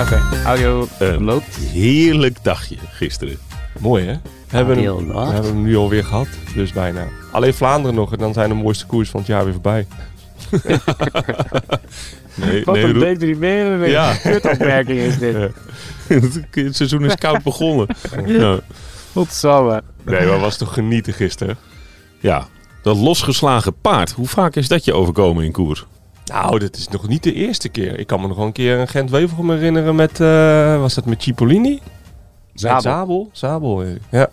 Oké, audio Eh, loopt. Heerlijk dagje gisteren. Mooi hè? We hebben, hem, we wat? hebben hem nu alweer gehad, dus bijna. Alleen Vlaanderen nog en dan zijn de mooiste koers van het jaar weer voorbij. Nee, Wat nee, een deprimerende Ja. kutopmerking is dit. het seizoen is koud begonnen. ja. Godsamme. Nee, maar was toch genieten gisteren? ja, dat losgeslagen paard. Hoe vaak is dat je overkomen in koers? Nou, dit is nog niet de eerste keer. Ik kan me nog wel een keer een Gent-Wevelgem herinneren met, eh, was dat met Cipollini? Zabel. Zabel? Zabel, ja.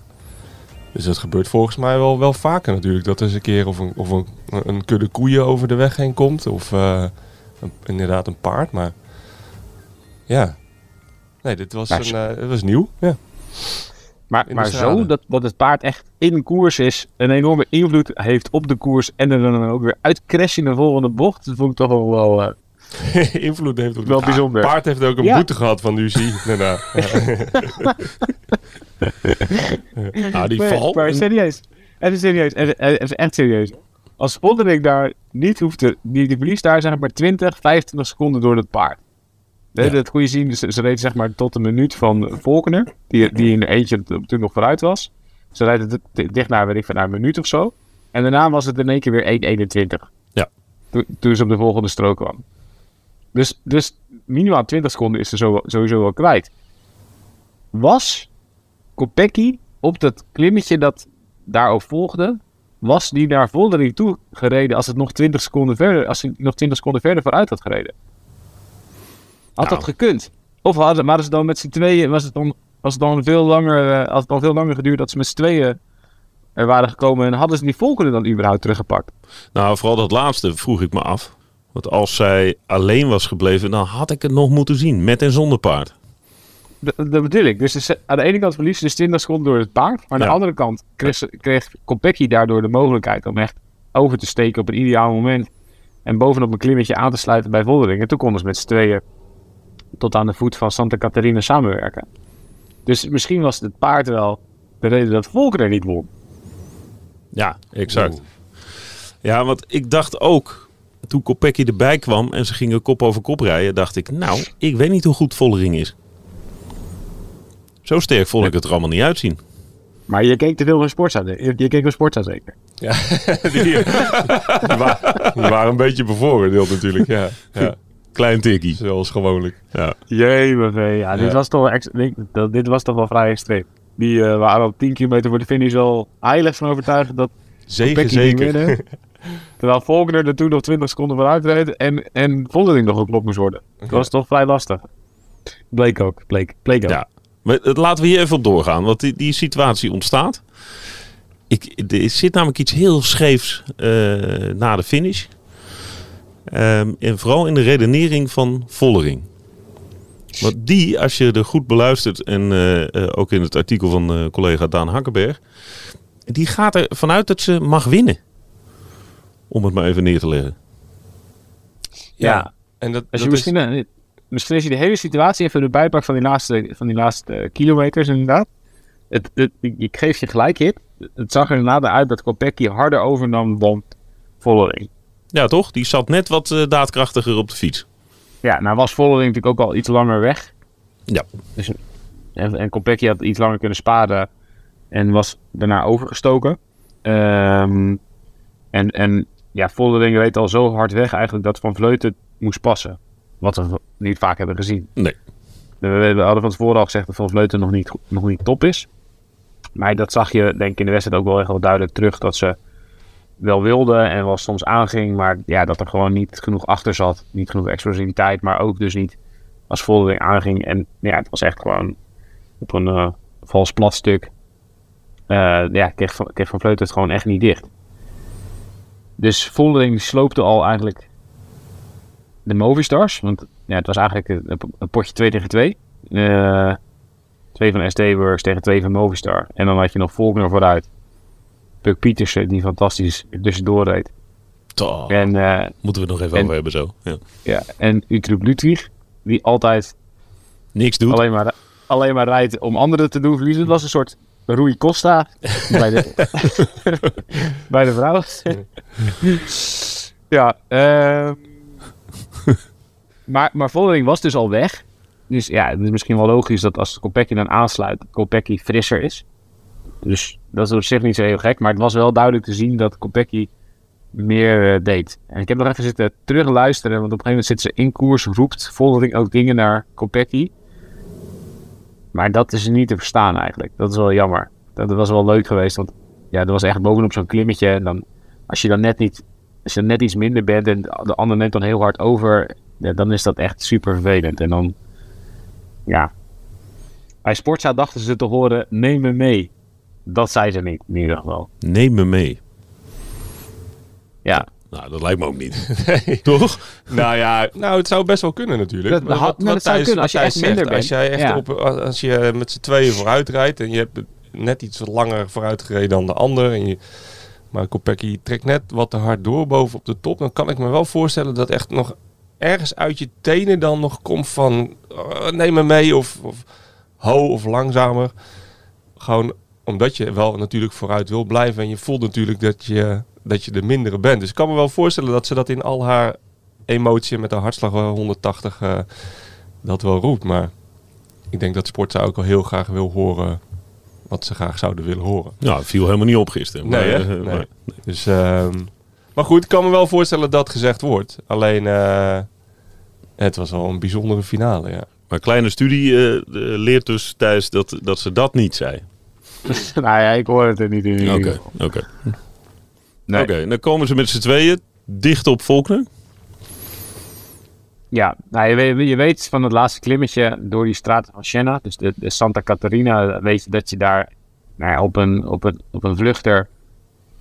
Dus dat gebeurt volgens mij wel, wel vaker natuurlijk. Dat er eens een keer of een, of een, een kudde koeien over de weg heen komt. Of eh, een- inderdaad een paard, maar... Ja. Nee, dit was, een, eh, het was nieuw. Ja. Maar, zo dat, dat het paard echt in koers is, een enorme invloed heeft op de koers en er dan ook weer uitcrasht in de volgende bocht, dat vond ik toch wel wel... eh, Invloed heeft op Wel Ah, bijzonder. paard heeft ook een Ja. boete gehad van UCI. daarna. Nou, die maar, val. maar serieus. Het is serieus. Het het is echt serieus. Als Voldering daar niet hoeft te... Die, die verliest daar zeg maar 20, 25 seconden door het paard. Nee, Ja. Dat je zien. Ze, ze reed zeg maar tot een minuut van Volkener. Die, die in eentje natuurlijk nog vooruit was. Ze d- dicht naar, weet ik, van naar een minuut of zo. En daarna was het in één keer weer 1,21. Ja. Toen, toen ze op de volgende strook kwam. Dus, dus minimaal 20 seconden is ze zo, sowieso wel kwijt. Was Kopecky op dat klimmetje dat daarop volgde, was die naar Voldering toe gereden als het nog 20 seconden verder, als hij nog 20 seconden verder vooruit had gereden. Had Nou. dat gekund? Of hadden, waren ze dan met z'n tweeën, was het dan, was het dan veel langer, eh, had het dan veel langer geduurd dat ze met z'n tweeën er waren gekomen en hadden ze die Volkeren dan überhaupt teruggepakt? Nou, vooral dat laatste vroeg ik me af. Want als zij alleen was gebleven, dan had ik het nog moeten zien. Met en zonder paard. Dat, dat bedoel ik. Dus aan de ene kant verliest ze 20 seconden door het paard. Maar aan Ja. de andere kant kreeg, kreeg Kopecky daardoor de mogelijkheid om echt over te steken op een ideaal moment. En bovenop een klimmetje aan te sluiten bij Voldering. En toen konden ze met z'n tweeën tot aan de voet van Santa Catarina samenwerken. Dus misschien was het paard wel de reden dat Volker er niet won. Ja, exact. Ja, want ik dacht ook, toen Kopecky erbij kwam en ze gingen kop over kop rijden, dacht ik, nou, ik weet niet hoe goed Vollering is. Zo sterk vond ik het er allemaal niet uitzien. Maar je keek te veel naar Sportza. Je, je keek naar Sportza zeker. die, die, die waren een beetje bevooroordeeld natuurlijk. Ja. ja. Klein tikkie. Zoals gewoonlijk. Ja. Jee, ja, dit, Ja. Was toch ex- ik- dat- dit was toch wel vrij extreem. Die eh, waren op 10 kilometer voor de finish al heilig van overtuigd dat ging zeker. winnen. Terwijl Volkner er toen nog 20 seconden vooruit reed en, en Voldering nog geklopt moest worden. Dat was toch vrij lastig. Bleek ook. Bleek, bleek ook. Ja. Maar het- laten we hier even op doorgaan, want die, die situatie ontstaat. Ik, er zit namelijk iets heel scheefs eh, na de finish. Ehm, en vooral in de redenering van Vollering. Want die, als je er goed beluistert, en eh, eh, ook in het artikel van eh, collega Daan Hakkenberg, die gaat er vanuit dat ze mag winnen. Om het maar even neer te leggen. Ja. En dat, Als dat je is, misschien, misschien als je de hele situatie even erbij pakt van die laatste, van die laatste kilometers inderdaad. Het, het, ik geef je gelijk, Hit. Het zag er inderdaad uit dat Kopecky harder overnam dan Vollering. Ja, toch? Die zat net wat eh, daadkrachtiger op de fiets. Ja, nou was Vollering natuurlijk ook al iets langer weg. Ja. Dus, en, en Kopecky had iets langer kunnen sparen en was daarna overgestoken. Ehm, en, en ja, Vollering reed al zo hard weg eigenlijk dat Van Vleuten moest passen. Wat we niet vaak hebben gezien. Nee. We, we hadden van tevoren al gezegd dat Van Vleuten nog niet, nog niet top is. Maar dat zag je denk ik in de wedstrijd ook wel echt wel duidelijk terug. Dat ze wel wilde en wel soms aanging. Maar ja, dat er gewoon niet genoeg achter zat. Niet genoeg explosiviteit. Maar ook dus niet als Voldering aanging. En ja, het was echt gewoon op een eh, vals plat stuk. Eh, ja, kreeg kreeg van Vleuten het gewoon echt niet dicht. Dus Voldering sloopte al eigenlijk de Movistars. Want ja, het was eigenlijk een, potje 2 tegen 2. Eh twee van SD Works tegen twee van Movistar. En dan had je nog Volkner vooruit. Puck Pietersen, die fantastisch tussendoor reed. Toch. En, eh, Moeten we het nog even en- over hebben zo. Ja. ja, en Utrecht Ludwig, die altijd Niks doet. alleen maar, alleen maar rijdt om anderen te doen verliezen. Het was een soort Rui Costa bij de, bij de vrouw. Ja, ehm, maar, maar Vollering was dus al weg. Dus ja, het is misschien wel logisch dat als Kopecky dan aansluit, Kopecky frisser is. Dus dat is op zich niet zo heel gek. Maar het was wel duidelijk te zien dat Kopecky meer eh, deed. En ik heb nog even zitten terugluisteren, want op een gegeven moment zit ze in koers, roept Vollering ook dingen naar Kopecky. Maar dat is niet te verstaan eigenlijk. Dat is wel jammer. Dat was wel leuk geweest, want ja, er was echt bovenop zo'n klimmetje. En dan, als je dan net niet, als je net iets minder bent en de ander neemt dan heel hard over, dan is dat echt super vervelend. En dan, ja. Bij Sportza dachten ze te horen, neem me mee. Dat zei ze niet, in ieder geval. Neem me mee. Ja, Nou, dat lijkt me ook niet. Toch? Nou ja, nou, het zou best wel kunnen natuurlijk. Dat Maar had- nou, dat zou kunnen als je echt Thijs minder Als jij echt Ja. op, als je met z'n tweeën vooruit rijdt en je hebt net iets wat langer vooruit gereden dan de ander. En je, maar Kopecky trekt net wat te hard door boven op de top. Dan kan ik me wel voorstellen dat echt nog ergens uit je tenen dan nog komt van "Oh, neem me mee of, of ho of langzamer. Gewoon omdat je wel natuurlijk vooruit wil blijven en je voelt natuurlijk dat je, dat je de mindere bent. Dus ik kan me wel voorstellen dat ze dat in al haar emotie met haar hartslag wel 180 eh, dat wel roept. Maar ik denk dat Sportza ook wel heel graag wil horen wat ze graag zouden willen horen. Nou, het viel helemaal niet op gisteren. Nee, maar, eh, Nee. maar- Dus, ehm, maar goed, ik kan me wel voorstellen dat gezegd wordt. Alleen, eh, het was wel een bijzondere finale, ja. maar kleine studie leert dus Thijs dat, dat ze dat niet zei. nou ja, ik hoor het er niet in. Oké, oké. Nee. Oké, dan komen ze met z'n tweeën dicht op Volkner. Ja, nou, je, weet, je weet van het laatste klimmetje door die straten van Siena, dus de, de Santa Catarina, weet je dat je daar nou ja, op, een, op, een, op een vluchter,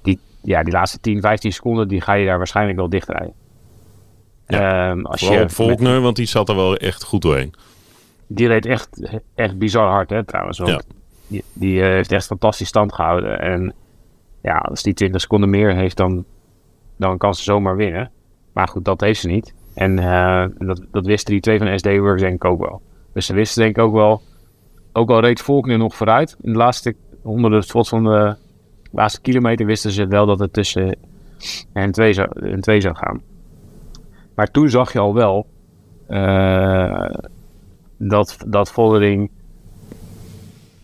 die, ja, die laatste 10, 15 seconden, die ga je daar waarschijnlijk wel dichtrijden. Ehm, als Vooral je op Volkner, want die zat er wel echt goed doorheen. Die reed echt, echt bizar hard, hè, trouwens. ook. Ja. Die, die eh, heeft echt fantastisch stand gehouden. En ja, als die 20 seconden meer heeft, dan, dan kan ze zomaar winnen. Maar goed, dat heeft ze niet. En eh, dat, dat wisten die twee van SD Works denk ik ook wel. Dus ze wisten denk ik ook wel, ook al reed Volkner nog vooruit. In de laatste honderden spots van de laatste kilometer wisten ze wel dat het tussen hen twee zou, hen twee zou gaan. Maar toen zag je al wel eh, dat, dat Vollering eh,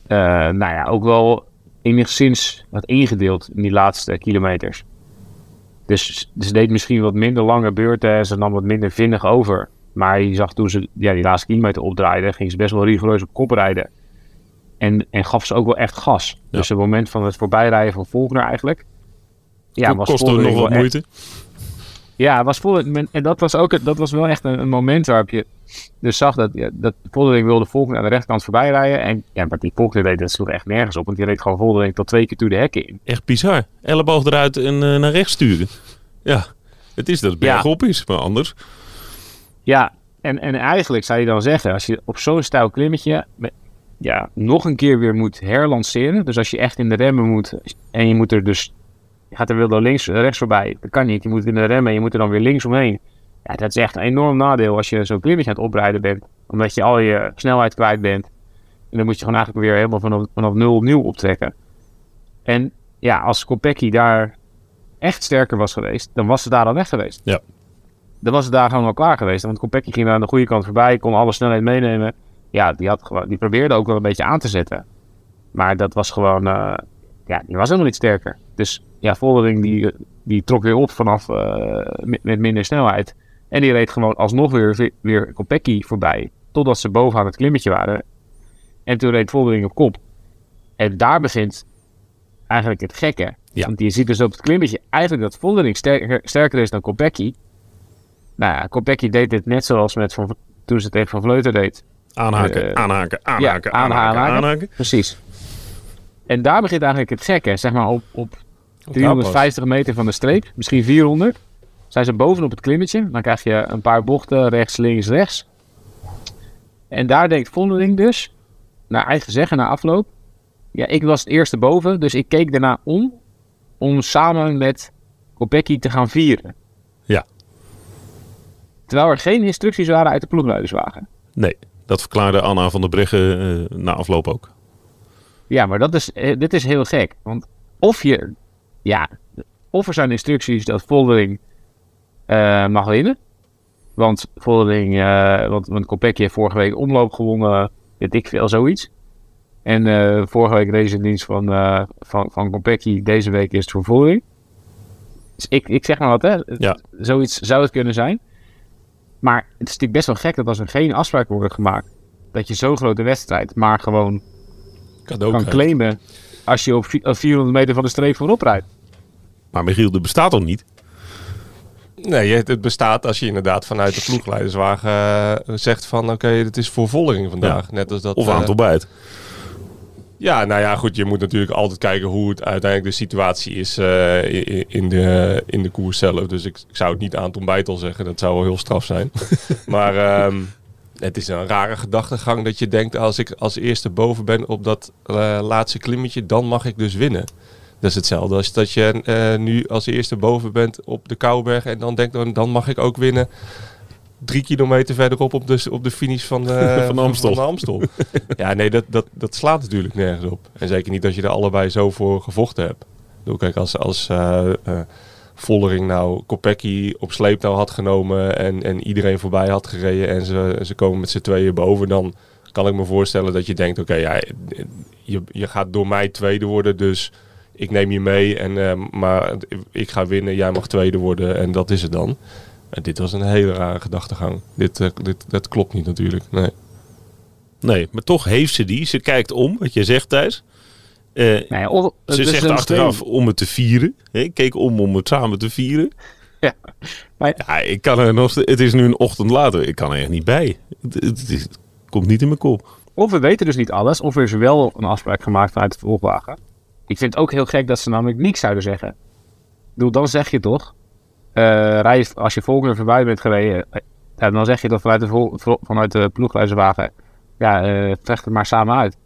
nou ja, ook wel enigszins had ingedeeld in die laatste kilometers. Dus ze deed misschien wat minder lange beurten en ze nam wat minder vinnig over. Maar je zag toen ze ja, die laatste kilometer opdraaide, ging ze best wel rigoureus op kop rijden. En, en gaf ze ook wel echt gas. Ja. Dus het moment van het voorbijrijden van Volkner eigenlijk. Ja, was Kostte nog wat echt- moeite. ja, was Vollering, en dat was ook dat was wel echt een, een moment waarop je dus zag dat, ja, dat Vollering wilde Volkner aan de rechterkant voorbij rijden. En ja, maar die Volkner deed dat sloeg echt nergens op, want die reed gewoon Vollering tot twee keer toe de hekken in. Echt bizar. Elleboog eruit en eh, naar rechts sturen. Ja, het is dat het Ja. bergop is, maar anders. Ja, en, en eigenlijk zou je dan zeggen, als je op zo'n stijl klimmetje met- ja, nog een keer weer moet herlanceren. Dus als je echt in de remmen moet en je moet er dus, je gaat er wel door links, rechts voorbij. Dat kan niet, je moet in de remmen en je moet er dan weer links omheen. Ja, dat is echt een enorm nadeel als je zo'n klimmetje aan het oprijden bent. Omdat je al je snelheid kwijt bent. En dan moet je gewoon eigenlijk weer helemaal vanaf, vanaf nul opnieuw optrekken. En ja, als Kopecky daar echt sterker was geweest, dan was ze daar al weg geweest. Ja. Dan was het daar gewoon al klaar geweest. Want Kopecky ging daar aan de goede kant voorbij, kon alle snelheid meenemen. Ja, die, had gewoon, die probeerde ook wel een beetje aan te zetten. Maar dat was gewoon, eh, ja, die was helemaal niet sterker. Dus ja, Vollering die, die trok weer op vanaf eh, met, met minder snelheid. En die reed gewoon alsnog weer, weer Kopecky voorbij. Totdat ze bovenaan het klimmetje waren. En toen reed Vollering op kop. En daar begint eigenlijk het gekke. Ja. Want je ziet dus op het klimmetje eigenlijk dat Vollering sterker, sterker is dan Kopecky. Nou ja, Kopecky deed dit net zoals met van, toen ze tegen Van Vleuten deed. Aanhaken, Eh, aanhaken, aanhaken, ja, aanhaken, aanhaken, aanhaken. aanhaken. Precies. En daar begint eigenlijk het gekke. Zeg maar op, op 350 meter van de streep, misschien 400. Zijn ze bovenop het klimmetje. Dan krijg je een paar bochten rechts, links, rechts. En daar denkt Vondeling dus, naar eigen zeggen, na afloop. Ja, ik was het eerste boven, dus ik keek daarna om. Om samen met Kopecky te gaan vieren. Ja. Terwijl er geen instructies waren uit de ploegleiderswagen. Nee, dat verklaarde Anna van der Breggen eh, na afloop ook. Ja, maar dat is, eh, dit is heel gek. Want of je, ja, of er zijn instructies dat Voldering eh, mag winnen. Want Voldering, eh want, want Kopecky heeft vorige week omloop gewonnen, weet ik veel, zoiets. En eh, vorige week race in dienst van, eh van, van Kopecky, deze week is het voor Voldering. Dus ik, ik zeg maar wat, hè. Ja. Zoiets zou het kunnen zijn. Maar het is natuurlijk best wel gek dat als er geen afspraken worden gemaakt, dat je zo'n grote wedstrijd maar gewoon Cadeau kan krijgt. claimen als je op vi- op 400 meter van de streep voorop rijdt. Maar Michiel, dat bestaat toch niet? Nee, het bestaat als je inderdaad vanuit de ploegleiderswagen eh, zegt van oké, het is voor Vollering vandaag. Net als dat. Of eh, aan het ontbijt? Ja, nou ja, goed. Je moet natuurlijk altijd kijken hoe het uiteindelijk de situatie is eh, in, de, in de koers zelf. Dus ik, ik zou het niet aan het ontbijt al zeggen. Dat zou wel heel straf zijn. maar ehm, het is een rare gedachtegang dat je denkt... als ik als eerste boven ben op dat laatste klimmetje, dan mag ik dus winnen. Dat is hetzelfde als dat je eh, nu als eerste boven bent op de Kouwberg... en dan denkt, dan, dan mag ik ook winnen drie kilometer verderop op de, op de finish van de, Van de Amstel. Van de Amstel. ja, nee, dat, dat, dat slaat natuurlijk nergens op. En zeker niet als je er allebei zo voor gevochten hebt. Bedoel, Kijk, als, als eh, eh, Vollering nou Kopecky op sleeptouw had genomen en, en iedereen voorbij had gereden en ze, ze komen met z'n tweeën boven, dan kan ik me voorstellen dat je denkt, oké, ja, je, je gaat door mij tweede worden, dus ik neem je mee, en, eh, maar ik ga winnen, jij mag tweede worden en dat is het dan. Maar dit was een hele rare gedachtegang. Dit, eh, dit, dat klopt niet natuurlijk. Nee. Nee, maar toch heeft ze die. Ze kijkt om, wat je zegt Thijs. Eh, Nou of- ze zegt er achteraf om het te vieren. Hè, Ik keek om om het samen te vieren. Ja. Maar- Ja, ik kan er nog Het is nu een ochtend later. Ik kan er echt niet bij. Het, het, het komt niet in mijn kop. Of we weten dus niet alles, of er is wel een afspraak gemaakt vanuit de volgwagen. Ik vind het ook heel gek dat ze namelijk niks zouden zeggen. Ik bedoel, dan zeg je toch, eh, rij je, als je volgende voorbij bent gereden, eh, ja, dan zeg je dat vanuit de, vol, vanuit de ploegleiderswagen, ja, eh, vecht het maar samen uit.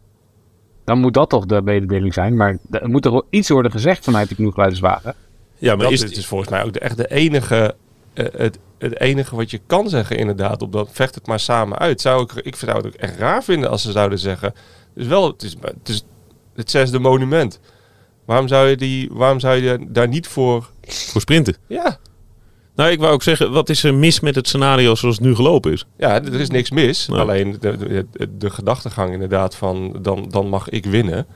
Dan moet dat toch de mededeling zijn, maar er moet toch wel iets worden gezegd vanuit die ploegleiderswagen. Ja, maar dat is, is, is volgens mij ook de, echt de enige, het, het enige wat je kan zeggen inderdaad. Op dat vecht het maar samen uit. Zou ik, ik zou het ook echt raar vinden als ze zouden zeggen. Dus wel, het is het, is het zesde monument. Waarom zou je, die, waarom zou je daar niet voor... voor sprinten. Ja, Nou, ik wou ook zeggen, wat is er mis met het scenario zoals het nu gelopen is? ja er is niks mis. Alleen de, de, gedachtegang inderdaad van dan, dan mag ik winnen.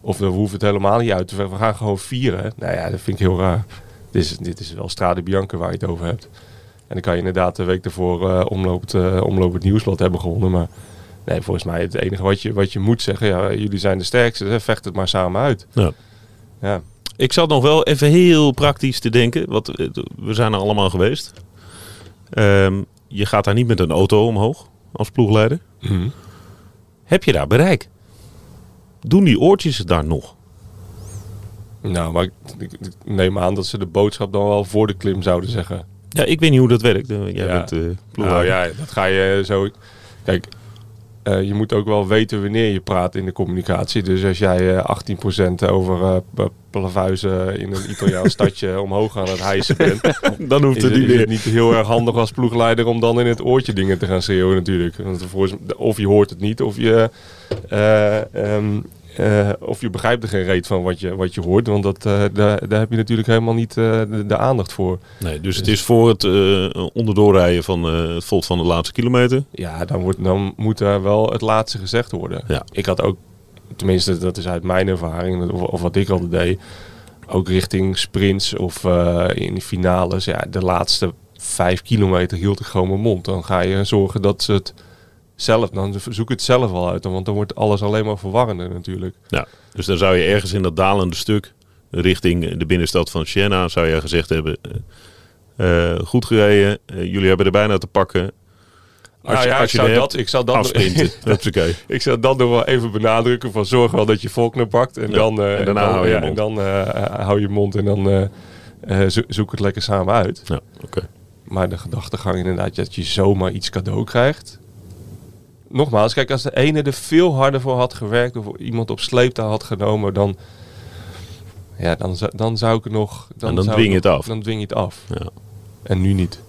Of we hoeven het helemaal niet uit te. We gaan gewoon vieren. Nou ja, dat vind ik heel raar. Dit is, dit is wel Strade Bianca waar je het over hebt. En dan kan je inderdaad de week ervoor eh omloop, het, eh, nieuwsblad hebben gewonnen. Maar nee, volgens mij het enige wat je, wat je moet zeggen. Ja, jullie zijn de sterkste. Vecht het maar samen uit. Ja. Ja. Ik zat nog wel even heel praktisch te denken. Want eh, we zijn er allemaal geweest. Ehm, je gaat daar niet met een auto omhoog als ploegleider. Heb je daar bereik? Doen die oortjes het daar nog? Nou, maar ik, ik- ik neem aan dat ze de boodschap dan wel voor de klim zouden zeggen. Ja, ik weet niet hoe dat werkt. Eh, Jij Ja. bent eh Nou ja, dat ga je zo. Kijk, eh, je moet ook wel weten wanneer je praat in de communicatie. Dus als jij eh 18% over eh p- plavuizen in een Italiaans stadje omhoog aan het hijsen bent, Dan hoeft het niet is meer. het niet heel erg handig als ploegleider om dan in het oortje dingen te gaan schreeuwen natuurlijk. Want of je hoort het niet, of je, eh, eh, of je begrijpt er geen reet van wat je, wat je hoort. Want dat, eh, daar, daar heb je natuurlijk helemaal niet eh, de, de aandacht voor. Nee, dus het is voor het onderdoorrijden van het volt van de laatste kilometer. Ja, dan, wordt, dan moet er wel het laatste gezegd worden. Ja. Ik had ook, tenminste dat is uit mijn ervaring, of, of wat ik altijd deed, ook richting sprints of in de finales. Ja, de laatste vijf kilometer hield ik gewoon mijn mond. Dan ga je zorgen dat ze het zelf, dan zoek het zelf wel uit. Want dan wordt alles alleen maar verwarrender natuurlijk. Ja, dus dan zou je ergens in dat dalende stuk richting de binnenstad van Siena zou je gezegd hebben. eh, eh, goed gereden, eh, jullie hebben er bijna te pakken. Als Nou ja, als ik zou dat, ik zou dan, afsprinten. Hupsakee. ik zou dat nog wel even benadrukken van zorg wel dat je Volkner pakt. En Ja, dan, en daarna dan, hou je ja, mond. En dan hou je mond en dan zo- zoek het lekker samen uit. Ja, oké. Maar de gedachtegang inderdaad dat je zomaar iets cadeau krijgt. Nogmaals, kijk, als de ene er veel harder voor had gewerkt of iemand op sleeptouw had genomen, dan, ja, dan, zou- dan zou ik het nog. En dan zou dwing je het af. Dan dwing je het af. Ja. En nu niet.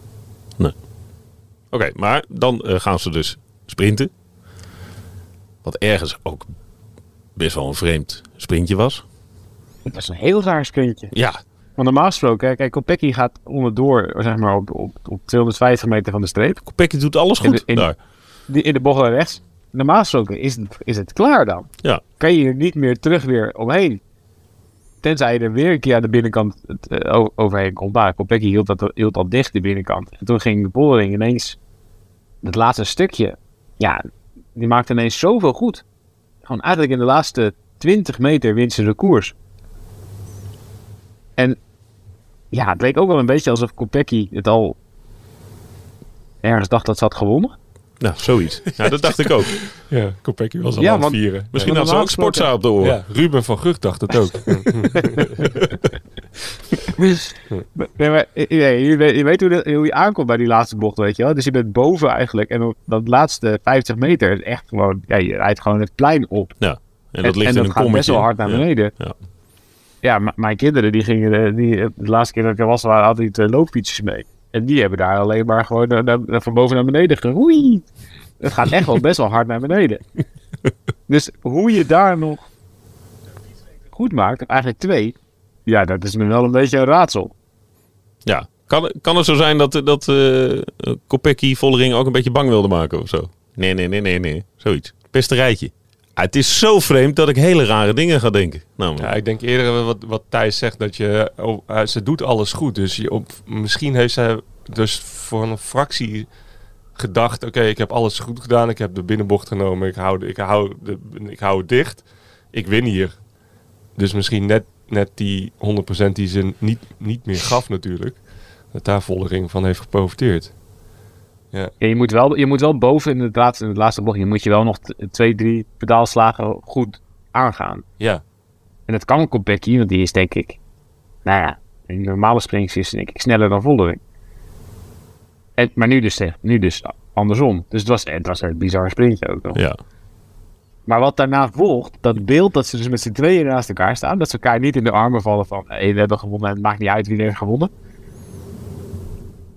Oké, maar dan eh, gaan ze dus sprinten. Wat ergens ook best wel een vreemd sprintje was. Dat is een heel raar sprintje. Ja, Want normaal gesproken, kijk, Kopecky gaat onderdoor, zeg maar, op, op, op 250 meter van de streep. Kopecky doet alles In goed in- daar. Die, in de bocht naar rechts. Normaal gesproken is het, is het klaar dan. Ja. Kan je er niet meer terug weer omheen. Tenzij je er weer een keer aan de binnenkant het, eh, overheen komt. Maar Kopecky hield, dat, hield al dicht de binnenkant. En toen ging de Bollering ineens, het laatste stukje, ja, die maakte ineens zoveel goed. Gewoon eigenlijk in de laatste 20 meter wint ze de koers. En ja, het leek ook wel een beetje alsof Kopecky het al ergens dacht dat ze had gewonnen. Nou, zoiets. Ja, dat dacht ik ook. Ja, Kopecky was al Ja, aan het vieren. Misschien Ja, had ze ook sportzaal op de oren. Ja, Ruben van Gucht dacht het ook. Nee, maar eh, nee, je, weet, je weet hoe, de- hoe je aankomt bij die laatste bocht, weet je wel. Dus je bent boven eigenlijk. En op dat laatste 50 meter is echt gewoon... Ja, je rijdt gewoon het plein op. En dat ligt en in dat een gaat kommetje. best wel hard naar Ja. beneden. Ja. Ja, mijn kinderen, die gingen... eh, Die, eh, de laatste keer dat ik er was, waren altijd uh, loopfietsjes mee. En die hebben daar alleen maar gewoon naar- naar- van boven naar beneden geroeid. Het gaat echt wel best wel hard naar beneden. Dus hoe je daar nog goed maakt, eigenlijk twee... Ja, dat is me wel een beetje een raadsel. Ja. Kan, kan het zo zijn dat, dat eh Kopecky Vollering ook een beetje bang wilde maken of zo? Nee, nee, nee, nee, nee. Zoiets. Pesterijtje. Het is zo vreemd dat ik hele rare dingen ga denken. Ja, ik denk eerder wat, wat Thijs zegt, dat je, oh, eh, ze doet alles goed. Dus je op, misschien heeft zij dus voor een fractie gedacht, oké, ik heb alles goed gedaan. Ik heb de binnenbocht genomen, ik hou, ik hou, de, ik hou het dicht. Ik win hier. Dus misschien net, net die 100% die ze niet, niet meer gaf natuurlijk. Dat daar Vollering van heeft geprofiteerd. Ja, je, moet wel, je moet wel boven in het laatste, in het laatste bocht, je moet je wel nog twee, drie pedaalslagen goed aangaan. Ja, En dat kan Kopecky, want die is denk ik, nou ja, in normale springs is denk ik sneller dan Vollering. En, maar nu dus, nu dus andersom. Dus het was, het was een bizar sprintje ook nog. ja. Maar wat daarna volgt, dat beeld dat ze dus met z'n tweeën naast elkaar staan, dat ze elkaar niet in de armen vallen van, hé, we hebben gewonnen en het maakt niet uit wie er heeft gewonnen.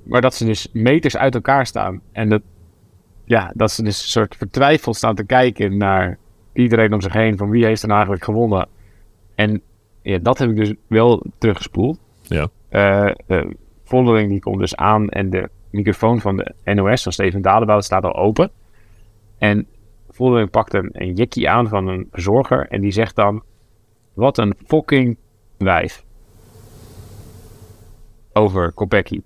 Maar dat ze dus meters uit elkaar staan en dat, ja, dat ze dus een soort vertwijfeld staan te kijken naar iedereen om zich heen van wie heeft er nou eigenlijk gewonnen. En ja, dat heb ik dus wel teruggespoeld. Ja. Vollering die komt dus aan en de microfoon van de NOS van Steven Dadebout staat al open. En Vollering pakt een, een aan van een verzorger en die zegt dan: Wat een fucking wijf. Over Kopecky.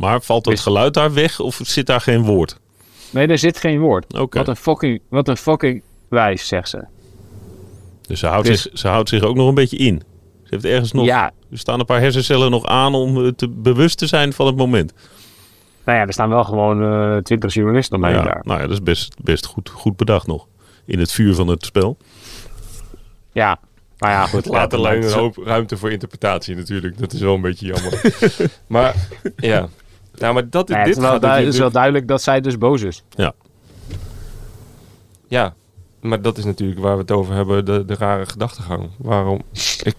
Maar valt dat Is- geluid daar weg of zit daar geen woord? Nee, er zit geen woord. Wat een fucking, wat een fucking wijf, zegt ze. Dus ze houdt, Dus- zich, ze houdt zich ook nog een beetje in. Ze heeft ergens nog... Ja, Er staan een paar hersencellen nog aan om eh, te bewust te zijn van het moment. nou ja, er staan wel gewoon eh, twintig journalisten omheen ja, daar. nou ja, dat is best, best goed, goed bedacht nog. In het vuur van het spel. Ja, maar ja, goed. laat dat- een hoop ruimte voor interpretatie natuurlijk. Dat is wel een beetje jammer. maar ja, nou, maar dat, Nou ja, dit het, is wel, gaat is wel duidelijk dat zij dus boos is. Ja, maar dat is natuurlijk waar we het over hebben, de, de rare gedachtegang. Waarom? Ik,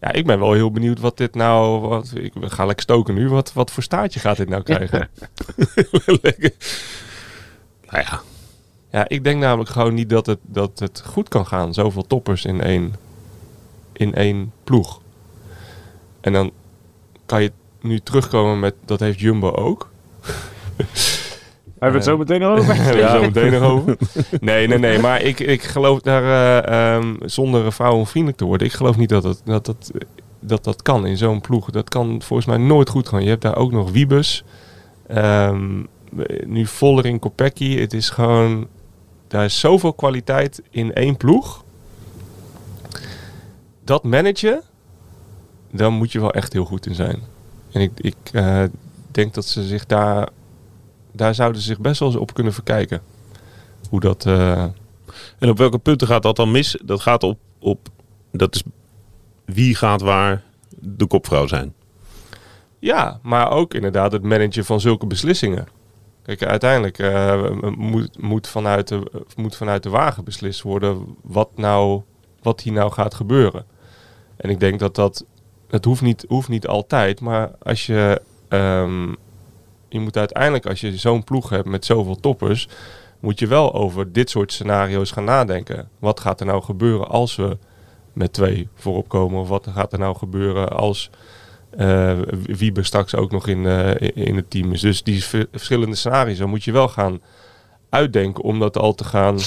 ja, ik ben wel heel benieuwd wat dit nou... Wat, ik ga lekker stoken nu. Wat, wat voor staartje gaat dit nou krijgen? Lekker. Nou ja, ja, ik denk namelijk gewoon niet dat het, dat het goed kan gaan. Zoveel toppers in één, in één ploeg. En dan kan je nu terugkomen met... Dat heeft Jumbo ook. Hebben we het zo meteen al over? Hebben we zo meteen nog over. Nee, nee, nee. Maar ik, ik geloof daar, eh, ehm, zonder vrouwenvriendelijk te worden, ik geloof niet dat dat, dat, dat, dat, dat kan in zo'n ploeg. Dat kan volgens mij nooit goed gaan. Je hebt daar ook nog Wiebes. ehm, nu Vollering, Kopecky. Het is gewoon, daar is zoveel kwaliteit in één ploeg. Dat managen, dan moet je wel echt heel goed in zijn. En ik, ik eh, denk dat ze zich daar daar zouden ze zich best wel eens op kunnen verkijken. Hoe dat. eh, En op welke punten gaat dat dan mis? Dat gaat op, op dat is wie gaat waar de kopvrouw zijn. ja, maar ook inderdaad het managen van zulke beslissingen. Kijk, uiteindelijk eh, moet, moet, vanuit de, moet vanuit de wagen beslist worden wat, nou, wat hier nou gaat gebeuren. En ik denk dat dat. Het hoeft niet, hoeft niet altijd, maar als je. ehm, je moet uiteindelijk, als je zo'n ploeg hebt met zoveel toppers, moet je wel over dit soort scenario's gaan nadenken. Wat gaat er nou gebeuren als we met twee voorop komen? Of wat gaat er nou gebeuren als eh Wiebe straks ook nog in, eh, in het team is? Dus die verschillende scenario's dan moet je wel gaan uitdenken om dat al te gaan...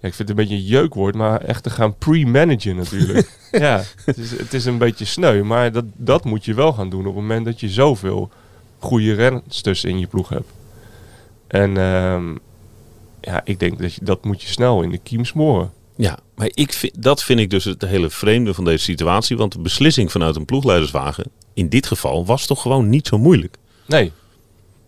Ja, ik vind het een beetje een jeukwoord, maar echt te gaan pre-managen natuurlijk. ja, het is, het is een beetje sneu, maar dat, dat moet je wel gaan doen op het moment dat je zoveel goede rensters in je ploeg hebt. En ehm, ja, ik denk dat je, dat moet je snel in de kiem smoren. Ja, maar ik vind, dat vind ik dus het hele vreemde van deze situatie. Want de beslissing vanuit een ploegleiderswagen, in dit geval, was toch gewoon niet zo moeilijk. Nee,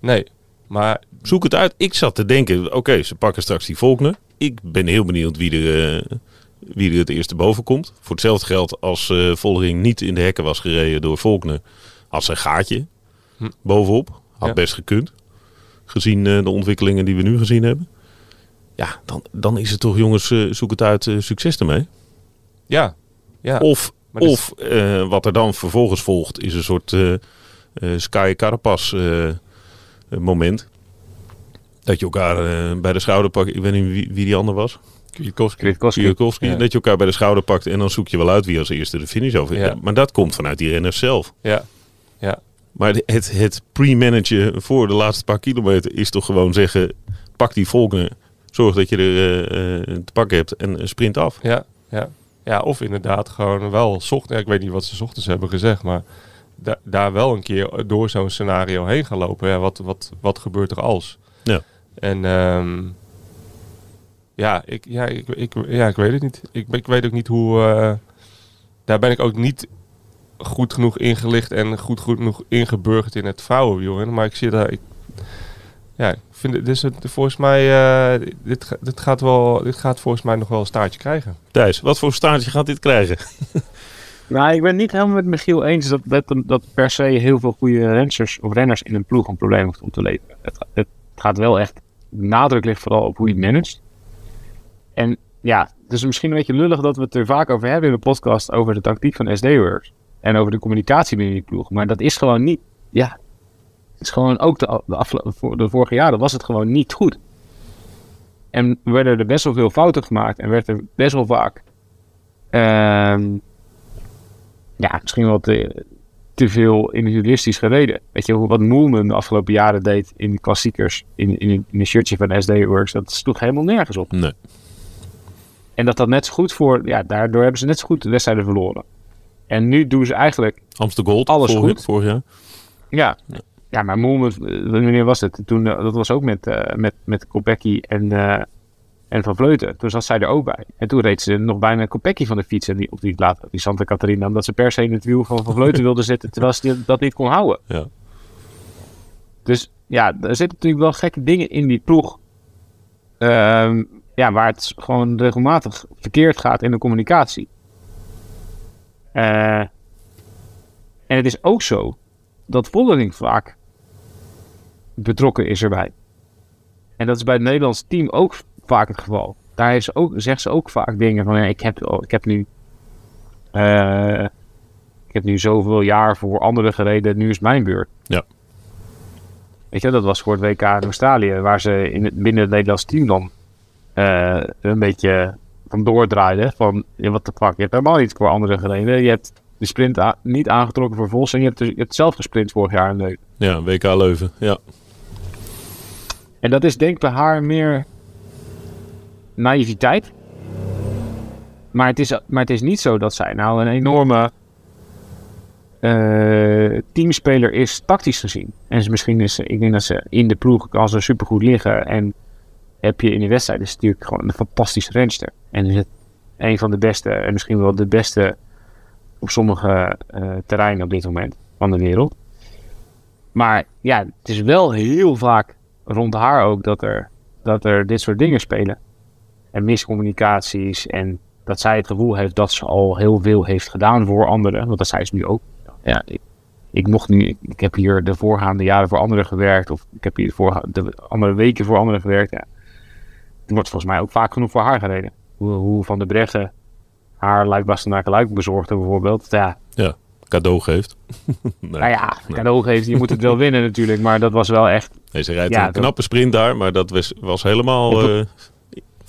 nee. Maar Zoek het uit. Ik zat te denken, oké, ze pakken straks die Volkner. Ik ben heel benieuwd wie er, eh, wie er het eerste boven komt. Voor hetzelfde geld als eh Vollering niet in de hekken was gereden door Volkner, had een gaatje Hm. bovenop. Had Ja. best gekund. Gezien eh, de ontwikkelingen die we nu gezien hebben. Ja, dan, dan is het toch jongens, zoek het uit, succes ermee. ja, ja. Of, Maar of wat er dan vervolgens volgt is een soort Sky Carapas moment. Dat je elkaar eh, bij de schouder pakt. Ik weet niet wie, wie die ander was. Kwiatkowski. Kwiatkowski. Kwiatkowski. Ja. Dat je elkaar bij de schouder pakt en dan zoek je wel uit wie als eerste de finish over. Ja. Maar dat komt vanuit die renners zelf. Ja, ja, Maar het, het pre-managen voor de laatste paar kilometer is toch gewoon zeggen... pak die Volkner, zorg dat je er eh, eh, te pakken hebt en sprint af. ja, ja. Ja, of inderdaad gewoon wel zocht. Ja, ik weet niet wat ze 's ochtends hebben gezegd, maar da- daar wel een keer door zo'n scenario heen gaan lopen. Ja, wat, wat, wat gebeurt er als? Ja. En ehm, ja, ik, ja, ik, ik, ja, ik weet het niet. Ik, ik weet ook niet hoe. eh, daar ben ik ook niet goed genoeg ingelicht en goed, goed genoeg ingeburgerd in het vrouwenwielrennen. Maar ik zie daar. Ik, ja, ik vind het, dus het, volgens mij. eh, dit, dit, gaat wel, dit gaat volgens mij nog wel een staartje krijgen. Thijs, wat voor staartje gaat dit krijgen? Nou, ik ben niet helemaal met Michiel eens dat, dat, dat per se heel veel goede renners of renners in een ploeg een probleem hoeft op te leveren. Het, het gaat wel echt, nadruk ligt vooral op hoe je het managt. En ja, het is misschien een beetje lullig dat we het er vaak over hebben in de podcast over de tactiek van SD-works. En over de communicatie binnen die ploeg. Maar dat is gewoon niet, ja, het is gewoon ook de, de, vorige jaren was het gewoon niet goed. En werden er best wel veel fouten gemaakt en werd er best wel vaak ehm, ja, misschien te, te veel individualistisch gereden. Weet je, hoe- wat Moolman de afgelopen jaren deed in de klassiekers, in, in, in een shirtje van SD Works, dat sloeg helemaal nergens op. Nee. En dat dat net zo goed voor, ja, daardoor hebben ze net zo goed de wedstrijden verloren. En nu doen ze eigenlijk, Amsterdam Gold, Alles vorig, goed. vorig jaar. ja, ja maar Moolman, eh, wanneer was het? Toen, eh, dat was ook met, eh met, met Kopecky en, en Van Vleuten. Toen zat zij er ook bij. En toen reed ze nog bijna Kopecky van de fiets en die, op die, later, die Santa Catarina, omdat ze per se in het wiel van Van Vleuten wilde zetten, terwijl ze die- dat niet kon houden. Ja. Dus ja, er zitten natuurlijk wel gekke dingen in die ploeg. Ehm, ja, waar het gewoon regelmatig verkeerd gaat in de communicatie. Eh, en het is ook zo dat Vollering vaak betrokken is erbij. En dat is bij het Nederlands team ook vaak het geval. Daar ze ook, zegt ze ook vaak dingen van, ja, ik, heb, ik heb nu... eh, ik heb nu zoveel jaar voor anderen gereden, nu is het mijn beurt. Ja. Weet je, dat was voor het WK in Australië, waar ze in het, binnen het Nederlands team dan eh, een beetje van doordraaiden. Van, ja, wat de fuck, je hebt helemaal niet voor anderen gereden. Je hebt de sprint niet aangetrokken voor Vos en je hebt, dus- je hebt zelf gesprint vorig jaar in Leuven. ja, WK Leuven. Ja. En dat is denk ik bij haar meer naïviteit. Maar het is, maar het is niet zo dat zij nou een enorme eh, teamspeler is, tactisch gezien. En ze, misschien is ik denk dat ze in de ploeg kan ze supergoed liggen. En heb je in de wedstrijd is natuurlijk gewoon een fantastische renster. En is het een van de beste, en misschien wel de beste op sommige eh, terreinen op dit moment van de wereld. Maar ja, het is wel heel vaak rond haar ook dat er, dat er dit soort dingen spelen. En miscommunicaties en dat zij het gevoel heeft dat ze al heel veel heeft gedaan voor anderen. Want dat zei ze nu ook. Ja, ik, ik mocht nu, ik, heb hier de voorgaande jaren voor anderen gewerkt. Of ik heb hier de, de andere weken voor anderen gewerkt. Ja. Er wordt volgens mij ook vaak genoeg voor haar gereden. Hoe, hoe Van de Breggen haar Luik Bastenaken Luik bezorgde bijvoorbeeld. Ja, Cadeau geeft. nee. nou ja, cadeau geeft, je moet het wel winnen natuurlijk. Maar dat was wel echt nee, ze rijdt Ja, een knappe sprint daar, maar dat was, was helemaal Ja,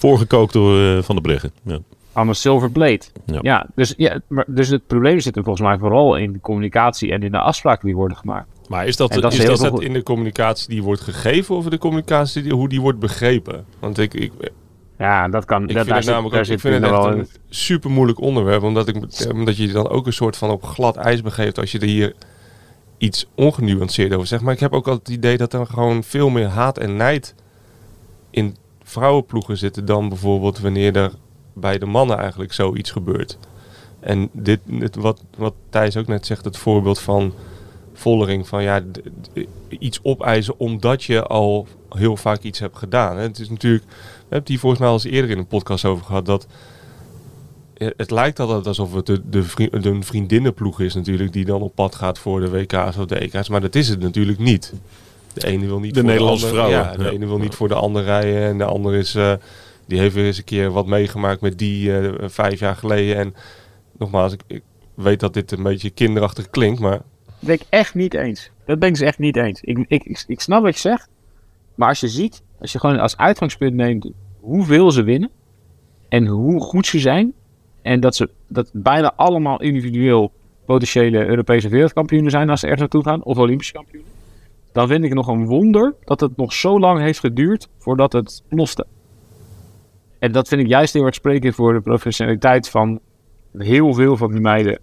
voorgekookt door eh, Van der Breggen. Ja. aan een silver blade. Ja. Ja, dus, ja maar, dus het probleem zit er volgens mij vooral in de communicatie en in de afspraken die worden gemaakt. Maar is dat, is dat in de communicatie die wordt gegeven of in de communicatie die, hoe die wordt begrepen? Want ik, ik, ik Ja, dat kan. vind dat, daar het zit, namelijk ook, ik vind het echt wel een super moeilijk onderwerp. Omdat, ik, omdat je je dan ook een soort van op glad ijs begeeft als je er hier iets ongenuanceerd over zegt. Maar ik heb ook altijd het idee dat er gewoon veel meer haat en nijd in vrouwenploegen zitten dan bijvoorbeeld wanneer er bij de mannen eigenlijk zoiets gebeurt. En dit, wat, wat Thijs ook net zegt, het voorbeeld van Vollering, van ja, iets opeisen omdat je al heel vaak iets hebt gedaan. Het is natuurlijk, we hebben hier volgens mij al eens eerder in een podcast over gehad, dat het lijkt altijd alsof het de, de, de vriendinnenploeg is natuurlijk, die dan op pad gaat voor de WK's of de EK's, maar dat is het natuurlijk niet. De ene wil niet De voor Nederlandse de andere, vrouwen, Ja, de ja. ene wil niet voor de ander rijden en de ander is, eh, die heeft weer eens een keer wat meegemaakt met die eh, vijf jaar geleden. En nogmaals, ik, ik weet dat dit een beetje kinderachtig klinkt, maar Dat ben ik echt niet eens. Dat ben ik dus echt niet eens. Ik, ik, ik, ik snap wat je zegt. Maar als je ziet, als je gewoon als uitgangspunt neemt hoeveel ze winnen. En hoe goed ze zijn. En dat ze dat bijna allemaal individueel potentiële Europese wereldkampioenen zijn als ze ergens naartoe gaan. Of Olympische kampioenen. Dan vind ik nog een wonder dat het nog zo lang heeft geduurd voordat het loste. En dat vind ik juist heel erg sprekend voor de professionaliteit van heel veel van die meiden.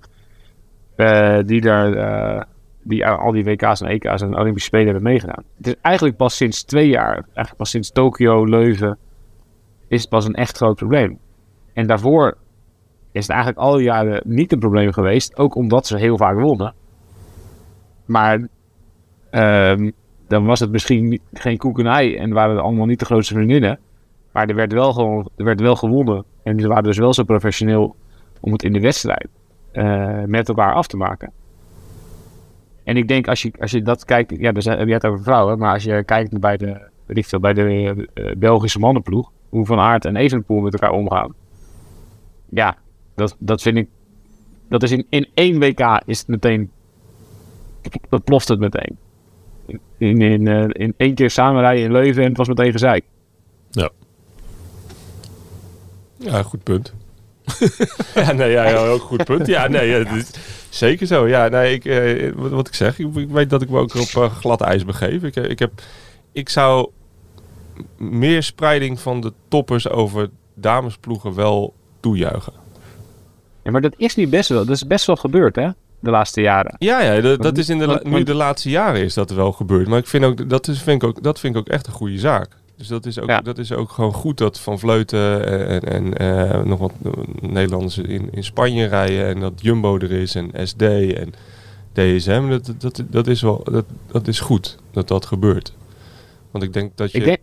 eh, die daar eh, die al die WK's en EK's en Olympische Spelen hebben meegedaan. Het is eigenlijk pas sinds twee jaar, eigenlijk pas sinds Tokio, Leuven, is het pas een echt groot probleem. En daarvoor is het eigenlijk al die jaren niet een probleem geweest, ook omdat ze heel vaak wonnen. Maar ehm, dan was het misschien geen koek en ei en waren het allemaal niet de grootste vriendinnen. Maar er werd wel, gewoon, er werd wel gewonnen. En ze waren dus wel zo professioneel om het in de wedstrijd eh, met elkaar af te maken. En ik denk als je, als je dat kijkt, ja, dus je het over vrouwen, maar als je kijkt bij de, bij de eh, Belgische mannenploeg, hoe Van Aert en Evenepoel met elkaar omgaan. Ja, dat, dat vind ik, dat is in, in één WK is het meteen, dat ploft het meteen. In, in, eh, in één keer samenrijden in Leuven en het was meteen gezeik. Ja, goed punt. ja, nee, ja, ja, ook goed punt. Ja, nee, ja, is zeker zo. Ja, nee, ik, eh, wat, wat ik zeg, ik, ik weet dat ik me ook op eh, glad ijs begeef. Ik, ik, heb, ik zou meer spreiding van de toppers over damesploegen wel toejuichen. Ja, maar dat is niet best wel, dat is best wel gebeurd hè, de laatste jaren. Ja, ja dat, dat is in de, want- nu de laatste jaren is dat wel gebeurd. Maar ik vind ook, dat, is, vind ik ook, dat vind ik ook echt een goede zaak. Dus dat is ook, Ja. dat is ook gewoon goed dat Van Vleuten en, en eh, nog wat Nederlanders in, in Spanje rijden. En dat Jumbo er is en SD en DSM. Dat, dat, dat, is wel, dat, dat is goed dat dat gebeurt. Want ik denk dat je... Ik denk,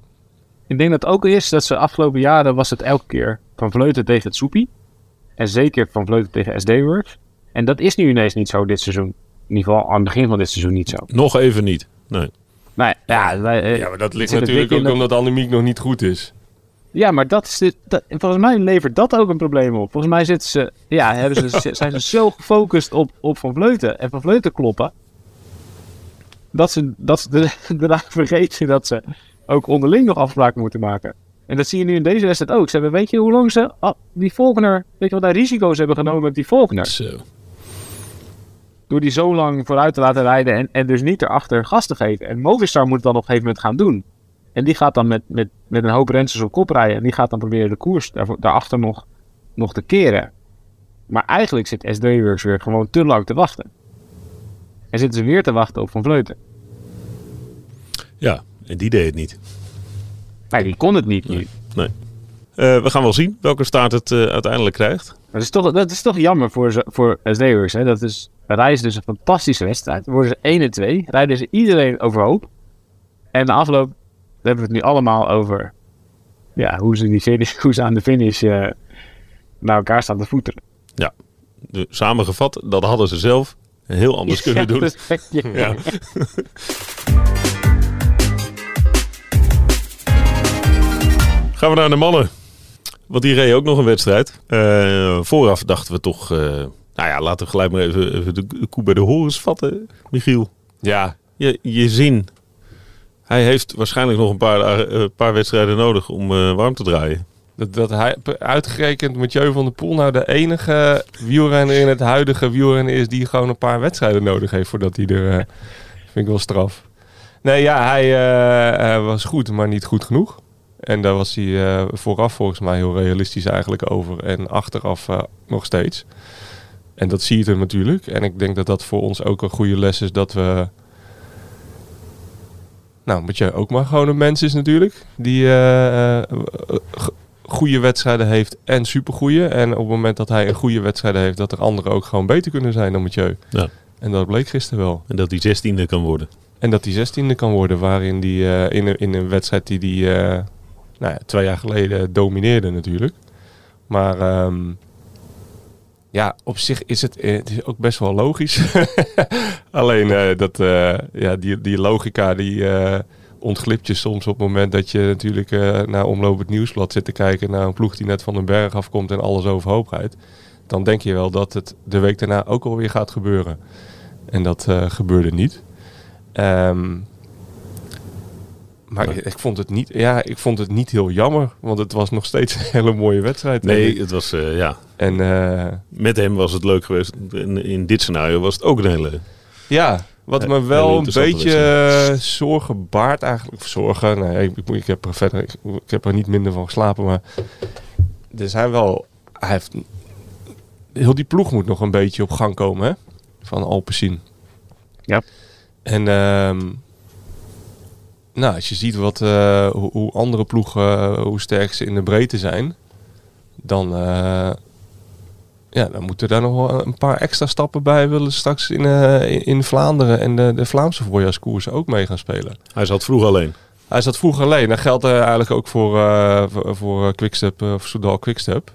ik denk dat ook is dat ze afgelopen jaren was het elke keer van Vleuten tegen het Soepie. En zeker van Vleuten tegen SD Works. En dat is nu ineens niet zo dit seizoen. In ieder geval aan het begin van dit seizoen niet zo. Nog even niet. Nee. Nee, ja, wij, eh, ja, maar dat ligt natuurlijk ook in omdat Annemiek nog niet goed is. ja, maar dat is de, dat, volgens mij levert dat ook een probleem op. Volgens mij zitten ze, ja, hebben ze, zijn ze zo gefocust op, op Van Vleuten en Van Vleuten kloppen. Dat ze, dat ze de- daarna vergeten dat ze ook onderling nog afspraken moeten maken. En dat zie je nu in deze wedstrijd ook. Ze hebben, weet je hoe lang ze ah, die Volkner, weet je wat daar risico's hebben genomen met die Volkner? Zo. Door die zo lang vooruit te laten rijden en, en dus niet erachter gas te geven. En Movistar moet het dan op een gegeven moment gaan doen. En die gaat dan met, met, met een hoop renners op kop rijden. En die gaat dan proberen de koers daarvoor, daarachter nog, nog te keren. Maar eigenlijk zit SD Works weer gewoon te lang te wachten. En zitten ze weer te wachten op Van Vleuten. Ja, en die deed het niet. Nee, die kon het niet nu. Nee. Nee. Eh, we gaan wel zien welke staart het eh, uiteindelijk krijgt. Dat is toch, dat is toch jammer voor, voor SD Works. Hè? Dat is, rijden ze dus een fantastische wedstrijd. Dan worden ze 1 en 2. Rijden ze iedereen overhoop. En de afloop hebben we het nu allemaal over ja, hoe, ze die finish, hoe ze aan de finish eh, naar elkaar staan te voeteren. De, samengevat, dat hadden ze zelf heel anders kunnen Ja, doen. ja. Ja. Gaan we naar de mannen. Want die reden ook nog een wedstrijd. Eh, vooraf dachten we toch... eh, nou ja, laten we gelijk maar even, even de koe bij de horens vatten, Michiel. Ja, Je, je zin. Hij heeft waarschijnlijk nog een paar, dagen- eh, paar wedstrijden nodig om eh, warm te draaien. Dat, dat hij, uitgerekend Mathieu van der Poel nou de enige wielrenner in het huidige wielrennen is die gewoon een paar wedstrijden nodig heeft voordat hij er... eh, vind ik wel straf. Nee, ja, hij eh, was goed, maar niet goed genoeg. En daar was hij vooraf volgens mij heel realistisch eigenlijk over. En achteraf nog steeds. En dat zie je er natuurlijk. En ik denk dat dat voor ons ook een goede les is dat we... Nou, moet je ook maar gewoon een mens is natuurlijk. Die g- goede wedstrijden heeft en supergoeie. En op het moment dat hij een goede wedstrijden heeft, dat er anderen ook gewoon beter kunnen zijn dan Mathieu. Ja. En dat bleek gisteren wel. En dat hij zestiende kan worden. En dat hij zestiende kan worden, waarin die eh, in, een, in een wedstrijd die die eh, nou ja, twee jaar geleden domineerde natuurlijk. Maar ehm, ja, op zich is het, eh, het is ook best wel logisch. Alleen eh, dat, eh, ja, die, die logica die eh, ontglipt je soms op het moment dat je natuurlijk naar Omloop het Nieuwsblad zit te kijken naar een ploeg die net van den berg afkomt en alles overhoop rijdt. Dan denk je wel dat het de week daarna ook alweer gaat gebeuren. En dat gebeurde niet. Ehm, maar ik, ik vond het niet, ja, ik vond het niet heel jammer, want het was nog steeds een hele mooie wedstrijd. Nee, het was, eh, ja. En eh, Met hem was het leuk geweest. In, in dit scenario was het ook een hele... ja, wat Ja, me wel een beetje zorgen baart eigenlijk. Of zorgen, nee, ik, ik, ik heb er verder, ik, ik heb er niet minder van geslapen, maar er zijn wel, hij heeft, heel die ploeg moet nog een beetje op gang komen, hè, van Alpecin. Ja. En ehm, nou, als je ziet wat, eh, hoe, hoe andere ploegen, eh, hoe sterk ze in de breedte zijn, dan, eh, ja, dan moeten daar nog wel een paar extra stappen bij willen straks in, in, Vlaanderen en de, de Vlaamse voorjaarskoersen ook mee gaan spelen. Hij zat vroeg alleen. Hij zat vroeger alleen. Dat geldt eigenlijk ook voor, voor, voor Quickstep, of Soudal Quickstep.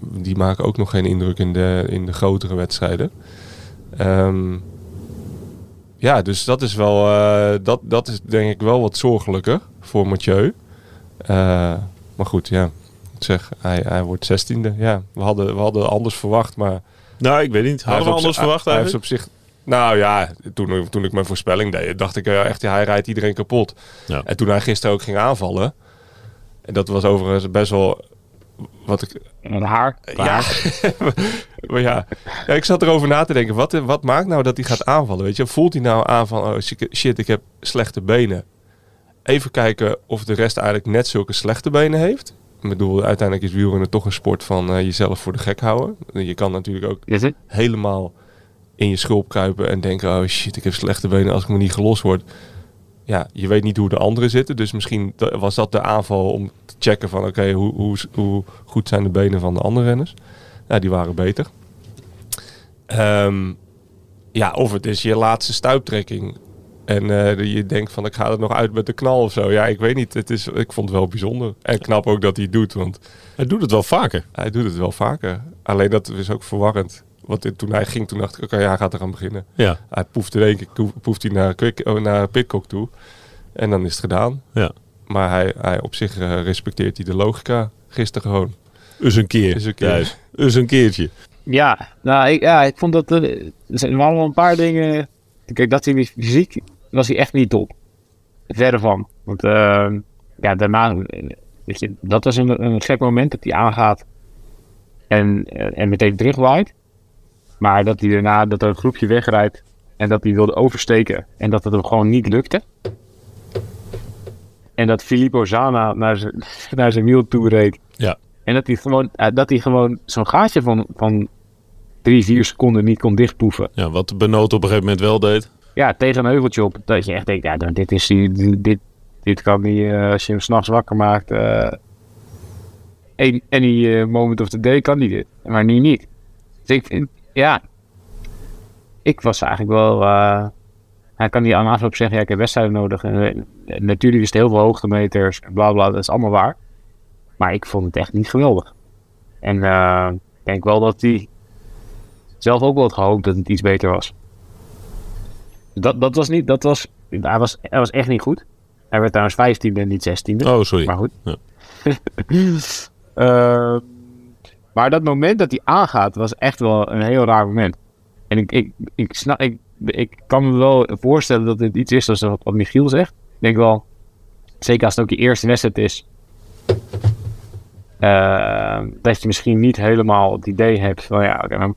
Die maken ook nog geen indruk in de, in de grotere wedstrijden. Ehm, ja, dus dat is wel, eh, dat, dat is denk ik wel wat zorgelijker voor Mathieu. Eh, maar goed, ja. Ik zeg, hij, hij wordt zestiende. Ja, we hadden, we hadden anders verwacht, maar... Nou, ik weet niet. Hadden we anders verwacht hij, hij heeft eigenlijk? op zich... Nou ja, toen, toen ik mijn voorspelling deed, dacht ik eh, echt, ja, hij rijdt iedereen kapot. Ja. En toen hij gisteren ook ging aanvallen, en dat was overigens best wel wat ik... En haar. Ja, maar ja, ja, ik zat erover na te denken, wat, wat maakt nou dat hij gaat aanvallen? Weet je, voelt hij nou aan van, oh shit, ik heb slechte benen. Even kijken of de rest eigenlijk net zulke slechte benen heeft. Ik bedoel, uiteindelijk is wielrennen toch een sport van eh, jezelf voor de gek houden. Je kan natuurlijk ook helemaal in je schulp kruipen en denken: oh shit, ik heb slechte benen als ik me niet gelost word. Ja, je weet niet hoe de anderen zitten. Dus misschien was dat de aanval om te checken van oké, hoe, hoe, hoe goed zijn de benen van de andere renners. Ja, die waren beter. Ehm, ja, of het is je laatste stuiptrekking. En eh, je denkt van ik ga er nog uit met de knal of zo. Ja, ik weet niet. Het is, ik vond het wel bijzonder. En knap ook dat hij het doet, want Hij doet het wel vaker. hij doet het wel vaker. Alleen dat is ook verwarrend. Want toen hij ging, toen dacht ik, oké, ja, hij gaat eraan beginnen. Ja. Hij poeft in één keer poeft hij naar, Quick, oh, naar Pitcock toe. En dan is het gedaan. Ja. Maar hij, hij op zich eh, respecteert hij de logica gisteren gewoon. Dus een keer. Eens een keer. Een keertje. Ja, nou, ik, ja, ik vond dat er, er zijn wel een paar dingen. Kijk, dat hij fysiek was hij echt niet top. Verre van. Want eh, ja, daarna, eh, weet je, dat was een, een gek moment dat hij aangaat en, eh, en meteen terugwaait. Maar dat hij daarna, dat er een groepje wegrijdt en dat hij wilde oversteken en dat het hem gewoon niet lukte. En dat Filippo Zana naar zijn, naar zijn wiel toe reed. Ja. En dat hij gewoon, eh, dat hij gewoon zo'n gaatje van, van drie, vier seconden niet kon dichtpoeven. Ja, wat de Benoot op een gegeven moment wel deed. Ja, tegen een heuveltje op. Dat je echt denkt, ja, dit is die, dit, dit kan niet, eh, als je hem s'nachts wakker maakt. eh any any moment of the day kan hij dit. Maar nu niet. Dus ik vind, ja. Ik was eigenlijk wel. eh, hij kan niet aan afloop zeggen, ja, ik heb wedstrijden nodig. En, eh, natuurlijk is het heel veel hoogtemeters, bla bla, dat is allemaal waar. Maar ik vond het echt niet geweldig. En eh, ik denk wel dat hij zelf ook wel had gehoopt dat het iets beter was. Dat, dat was niet, dat was, hij was, hij was echt niet goed. Hij werd trouwens 15e en niet 16e. Oh, sorry. Maar goed. Ja. Eh, maar dat moment dat hij aangaat was echt wel een heel raar moment. En ik, ik, ik, snap, ik, ik kan me wel voorstellen dat dit iets is zoals wat, Michiel zegt. Ik denk wel, zeker als het ook je eerste wedstrijd is. eh, dat je misschien niet helemaal het idee hebt van ja,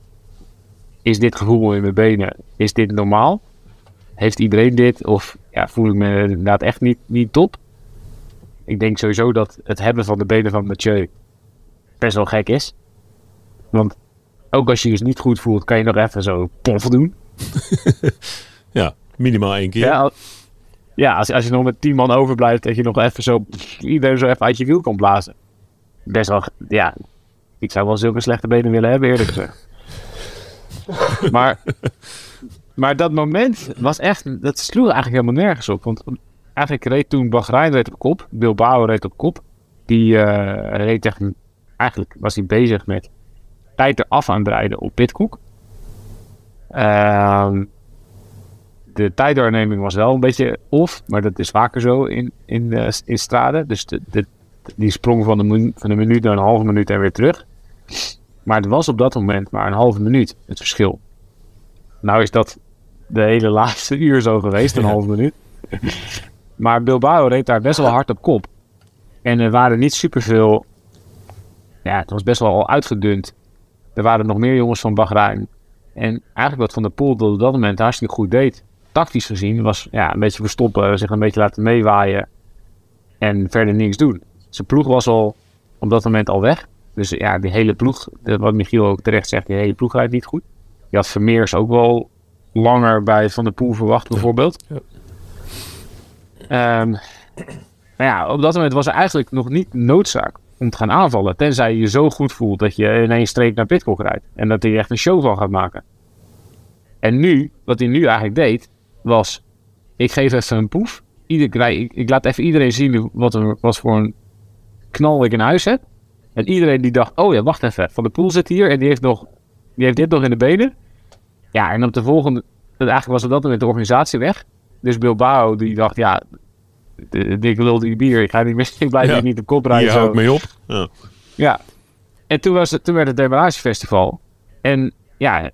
is dit gevoel in mijn benen, is dit normaal? Heeft iedereen dit? Of ja, voel ik me inderdaad echt niet, niet top? Ik denk sowieso dat het hebben van de benen van Mathieu best wel gek is. Want ook als je je dus niet goed voelt, kan je nog even zo pof doen. Ja, minimaal één keer. Ja, al- ja als, als je nog met tien man overblijft, dat je nog even zo iedereen zo even uit je wiel kan blazen. Best wel, ja. Ik zou wel zulke slechte benen willen hebben, eerlijk gezegd. maar, maar dat moment was echt, dat sloeg eigenlijk helemaal nergens op. Want eigenlijk reed toen Bahrein reed op kop, Bilbao reed op kop. Die eh, reed echt, eigenlijk was hij bezig met tijd eraf aan het rijden op Pitcock. Ehm de tijddoorneming was wel een beetje off, maar dat is vaker zo in, in, eh, in straden. Dus de, de, die sprong van, de van een minuut naar een halve minuut en weer terug. Maar het was op dat moment maar een halve minuut het verschil. Nou is dat de hele laatste uur zo geweest, een Ja. halve minuut. maar Bilbao reed daar best wel hard op kop. En er waren niet superveel... Ja, het was best wel al uitgedund. Er waren nog meer jongens van Bahrein. En eigenlijk wat Van der Poel op dat moment hartstikke goed deed, tactisch gezien, was ja, een beetje verstoppen, zich een beetje laten meewaaien en verder niks doen. Zijn ploeg was al op dat moment al weg. Dus ja, die hele ploeg, de- wat Michiel ook terecht zegt, die hele ploeg rijdt niet goed. Je had Vermeers ook wel langer bij Van der Poel verwacht, bijvoorbeeld. Ja. Ehm, maar ja, op dat moment was er eigenlijk nog niet noodzaak om te gaan aanvallen. Tenzij je je zo goed voelt dat je in één streek naar Pitcock rijdt. En dat hij echt een show van gaat maken. En nu, wat hij nu eigenlijk deed, was... Ik geef even een poef. Ieder, ik, laat even iedereen zien wat, er, wat voor een knal ik in huis heb. En iedereen die dacht, oh ja, wacht even. Van de Poel zit hier en die heeft, nog, die heeft dit nog in de benen. Ja, en op de volgende... Eigenlijk was dat moment de organisatie weg. Dus Bilbao, die dacht, ja... de- Dik lul die bier, ik ga niet meer, ik blijf Ja. hier niet op kop rijden. hou zo. ik mee op. Ja. Ja. En toen, was het, toen werd het demaragefestival. En ja,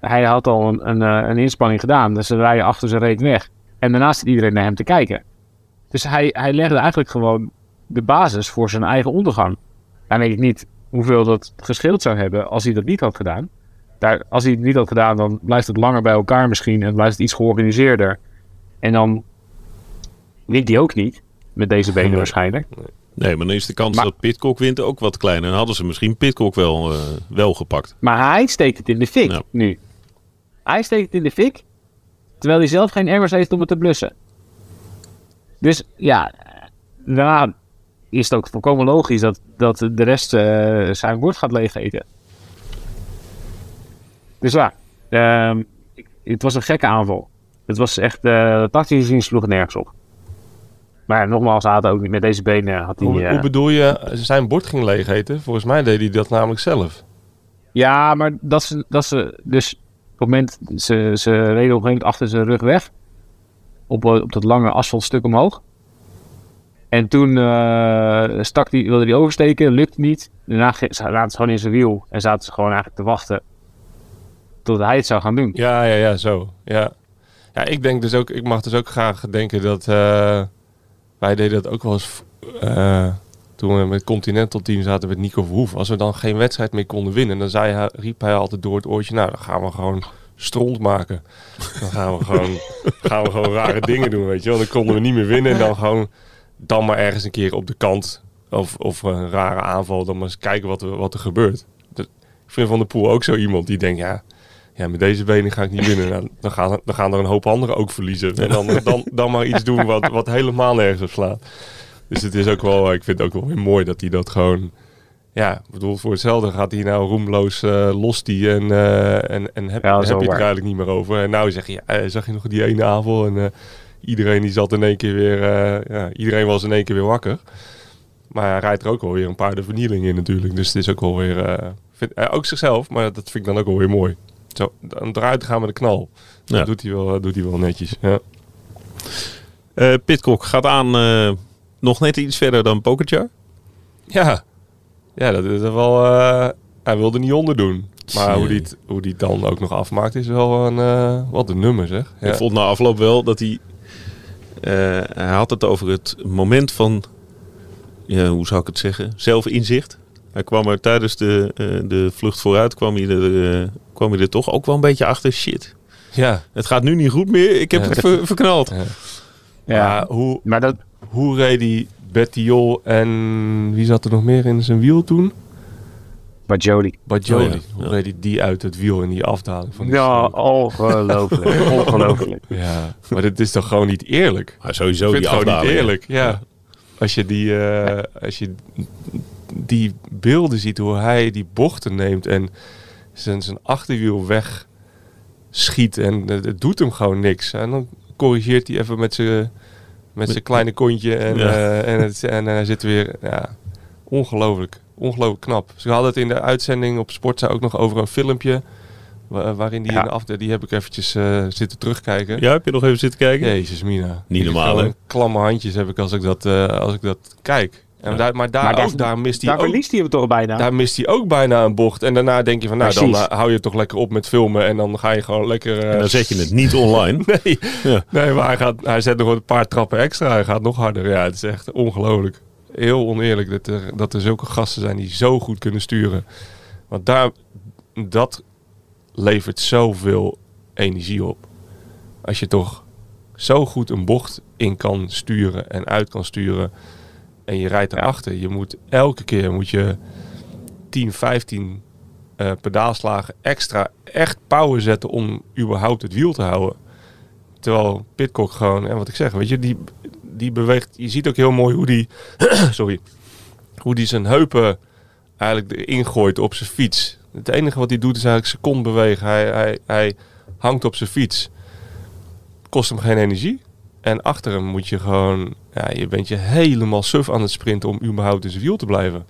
hij had al een, een, eh, een inspanning gedaan. Dus ze rijden achter zijn reet weg. En daarna zit iedereen naar hem te kijken. Dus hij, hij legde eigenlijk gewoon de basis voor zijn eigen ondergang. Dan weet ik niet hoeveel dat gescheeld zou hebben als hij dat niet had gedaan. Daar, als hij het niet had gedaan, dan blijft het langer bij elkaar misschien. En blijft het iets georganiseerder. En dan wint hij ook niet. Met deze benen Nee. waarschijnlijk. Nee, maar dan is de kans Maar- dat Pitcock wint ook wat kleiner. En hadden ze misschien Pitcock wel, eh, wel gepakt. Maar hij steekt het in de fik Ja. nu. Hij steekt het in de fik, terwijl hij zelf geen emmers heeft om het te blussen. Dus ja, daarna is het ook volkomen logisch dat, dat de rest eh, zijn woord gaat leeg eten. Dus ja, ehm, het was een gekke aanval. Het was echt, eh tactisch gezien sloeg nergens op. Maar ja, nogmaals, had ook niet met deze benen had hij... Hoe, eh, hoe bedoel je, zijn bord ging leeg eten? Volgens mij deed hij dat namelijk zelf. Ja, maar dat ze, dat ze dus op het moment, ze, ze reden op een gegeven moment achter zijn rug weg. Op, eh, op dat lange asfaltstuk omhoog. En toen eh, stak die, wilde hij oversteken, lukte niet. Daarna zaten ze gewoon in zijn wiel en zaten ze gewoon eigenlijk te wachten tot hij het zou gaan doen. Ja, ja, ja, zo. Ja. ja, ik denk dus ook, ik mag dus ook graag denken dat wij deden dat ook wel eens eh, toen we met Continental team zaten met Nico Verhoef. Als we dan geen wedstrijd meer konden winnen, dan zei hij, riep hij altijd door het oortje, nou dan gaan we gewoon stront maken. Dan gaan we gewoon, gaan we gewoon rare dingen doen, weet je wel. Dan konden we niet meer winnen en dan gewoon, dan maar ergens een keer op de kant of, of een rare aanval, dan maar eens kijken wat er, wat er gebeurt. Dat- ik vind Van der Poel ook zo iemand die denkt, ja, ja, met deze benen ga ik niet winnen. Nou, dan, gaan, dan gaan er een hoop anderen ook verliezen. En dan, dan, dan maar iets doen wat, wat helemaal nergens op slaat. Dus het is ook wel, ik vind het ook wel weer mooi dat hij dat gewoon... Ja, bedoel, voor hetzelfde gaat hij nou roemloos eh los die en, eh, en, en heb, Ja, heb je het er eigenlijk niet meer over. En nou zeg je, ja, eh, zag je nog die ene aanval en iedereen die zat in één keer weer, ja, iedereen was in één keer weer wakker. Maar hij rijdt er ook wel weer een paar de vernieling in natuurlijk. Dus het is ook wel weer, vind, ook zichzelf, maar dat vind ik dan ook wel weer mooi. Zo, dan eruit gaan met de knal. Ja. Dat doet hij wel, doet hij wel netjes. Ja. Eh Pitcock gaat aan eh, nog net iets verder dan Pogacar. Ja, ja dat is wel. eh, hij wilde niet onder doen. Maar hoe die, het, hoe die het dan ook nog afmaakt, is wel een, eh, wat een nummer zeg. Ja. Ik vond na afloop wel dat hij... eh, hij had het over het moment van ja, hoe zou ik het zeggen, zelfinzicht. Hij kwam er tijdens de, eh, de vlucht vooruit, kwam hij, er, eh, kwam hij er toch ook wel een beetje achter. Shit, Ja. het gaat nu niet goed meer. Ik heb Ja. het ver- verknald. ja. Hoe, maar dat, hoe reed die Bettiol en wie zat er nog meer in zijn wiel toen? Bajoli. Bajoli. Oh ja, Hoe reed die, die uit het wiel in die afdaling van die Ja, ongelooflijk. ongelooflijk. Ja, maar dit is toch gewoon niet eerlijk? Maar sowieso ik vind die het gewoon niet afdaling. eerlijk. Ja. Als je die, eh, als je die beelden ziet, hoe hij die bochten neemt en zijn, zijn achterwiel weg schiet en het, doet hem gewoon niks. En dan corrigeert hij even met zijn met zijn kleine kontje en, Ja. eh, en, het, en hij zit weer, ja, ongelooflijk. Ongelooflijk knap. Ze hadden het in de uitzending op Sportza ook nog over een filmpje wa- waarin die Ja. in de af, die heb ik eventjes eh, zitten terugkijken. Ja, heb je nog even zitten kijken? Jezus mina. Niet normaal, hè? Klamme handjes heb ik als ik dat, eh, als ik dat kijk. En Ja. daar, maar daar, Maar daar- ook, daar mist hij Daar ook, verliest hij hem toch bijna. daar mist hij ook bijna een bocht. En daarna denk je van, nou dan eh, hou je toch lekker op met filmen en dan ga je gewoon lekker... eh, En dan zet je het niet online. nee, Ja. nee, maar hij, gaat, hij zet nog een paar trappen extra. Hij gaat nog harder. Ja, het is echt ongelooflijk. Heel oneerlijk dat er, dat er zulke gasten zijn die zo goed kunnen sturen. Want daar, dat levert zoveel energie op. Als je toch zo goed een bocht in kan sturen en uit kan sturen. En je rijdt erachter. Je moet elke keer moet je 10, 15 eh, pedaalslagen extra echt power zetten om überhaupt het wiel te houden. Terwijl Pitcock gewoon, en wat ik zeg, weet je, die, die beweegt. Je ziet ook heel mooi hoe die, sorry, hoe die zijn heupen eigenlijk erin gooit op zijn fiets. Het enige wat hij doet is eigenlijk second bewegen. Hij, hij, hij hangt op zijn fiets. Kost hem geen energie. En achter hem moet je gewoon, ja, je bent je helemaal suf aan het sprinten om überhaupt in zijn wiel te blijven.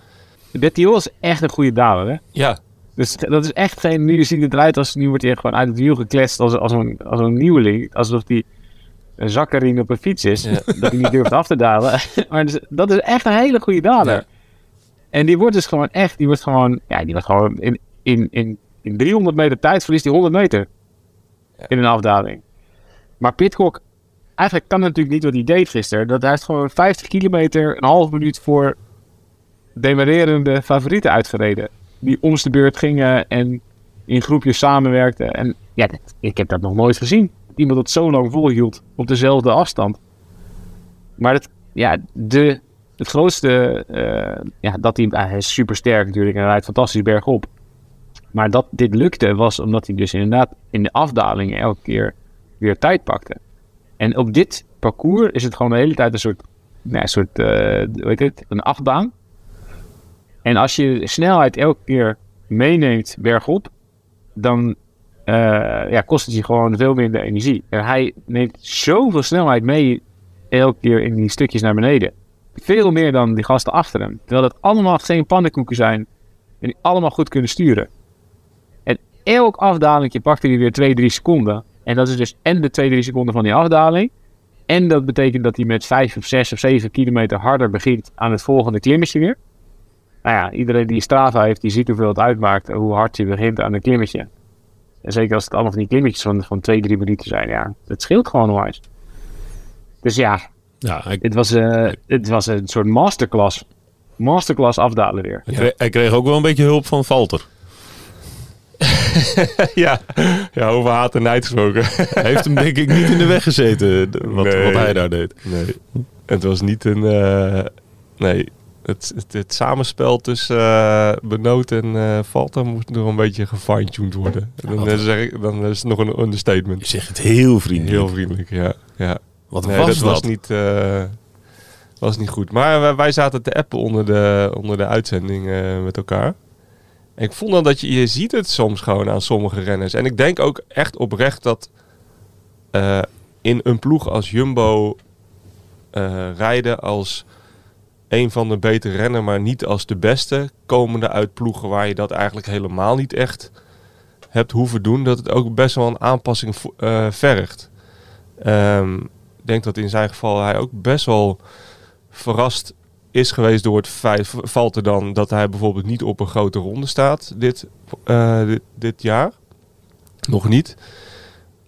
Bettiol is echt een goede daler, hè? Ja, Dus dat is echt geen... Nu ziet het eruit als... Nu wordt hij gewoon uit het wiel gekletst als, als, een, als een nieuweling. Alsof hij een zakkerien op een fiets is. Ja. Dat hij niet durft af te dalen. maar dus- dat is echt een hele goede daler. Ja. En die wordt dus gewoon echt... Die wordt gewoon... Ja, die wordt gewoon... In, in, in, in 300 meter tijd verliest hij 100 meter. Ja. In een afdaling. Maar Pitcock... Eigenlijk kan het natuurlijk niet wat hij deed gisteren. Dat hij heeft gewoon 50 kilometer een half minuut voor demarerende favorieten uitgereden. Die om de beurt gingen en in groepjes samenwerkten. En ja, ik heb dat nog nooit gezien. Iemand dat zo lang volhield op dezelfde afstand. Maar het, ja, de, het grootste, eh, ja, dat hij, hij is super sterk natuurlijk en hij rijdt fantastisch bergop. Maar dat dit lukte was omdat hij dus inderdaad in de afdalingen elke keer weer tijd pakte. En op dit parcours is het gewoon de hele tijd een soort, nou, een soort, eh, een achtbaan. En als je snelheid elke keer meeneemt bergop, dan eh, ja, kost het je gewoon veel minder energie. En hij neemt zoveel snelheid mee elke keer in die stukjes naar beneden. Veel meer dan die gasten achter hem. Terwijl het allemaal geen pannenkoeken zijn en die allemaal goed kunnen sturen. En elk afdalingje pakte hij weer 2, 3 seconden. En dat is dus en de 2, 3 seconden van die afdaling. En dat betekent dat hij met 5 of 6 of 7 kilometer harder begint aan het volgende klimmetje weer. Nou ja, iedereen die Strava heeft, die ziet hoeveel het uitmaakt hoe hard je begint aan een klimmetje. En zeker als het allemaal van die klimmetjes van, van 2, 3 minuten zijn, ja, het scheelt gewoon onwijs. Dus ja, Ja, het was, eh, het was een soort masterclass. Masterclass afdalen weer. hij kreeg, ook wel een beetje hulp van Valter. ja. ja, over haat en nijd gesproken. Hij heeft hem denk ik niet in de weg gezeten, wat, Nee. wat hij daar deed. Nee, het was niet een. eh, nee, het, het, het samenspel tussen eh Benoot en eh Valter moest nog een beetje gefine-tuned worden. En dan, zeg ik, dan is het nog een Je understatement. zegt het heel vriendelijk. Heel vriendelijk, ja. ja. Wat Nee, was dat dat? was niet, was niet goed. Maar wij, wij zaten te appen onder de, onder de uitzending met elkaar. Ik vond dan dat je, je ziet het soms gewoon aan sommige renners. En ik denk ook echt oprecht dat eh, in een ploeg als Jumbo eh, rijden als een van de betere renners, maar niet als de beste, komende uit ploegen waar je dat eigenlijk helemaal niet echt hebt hoeven doen, dat het ook best wel een aanpassing eh, vergt. Ehm, ik denk dat in zijn geval hij ook best wel verrast is geweest door het feit, valt er dan dat hij bijvoorbeeld niet op een grote ronde staat dit, eh, dit, dit jaar. Nog niet.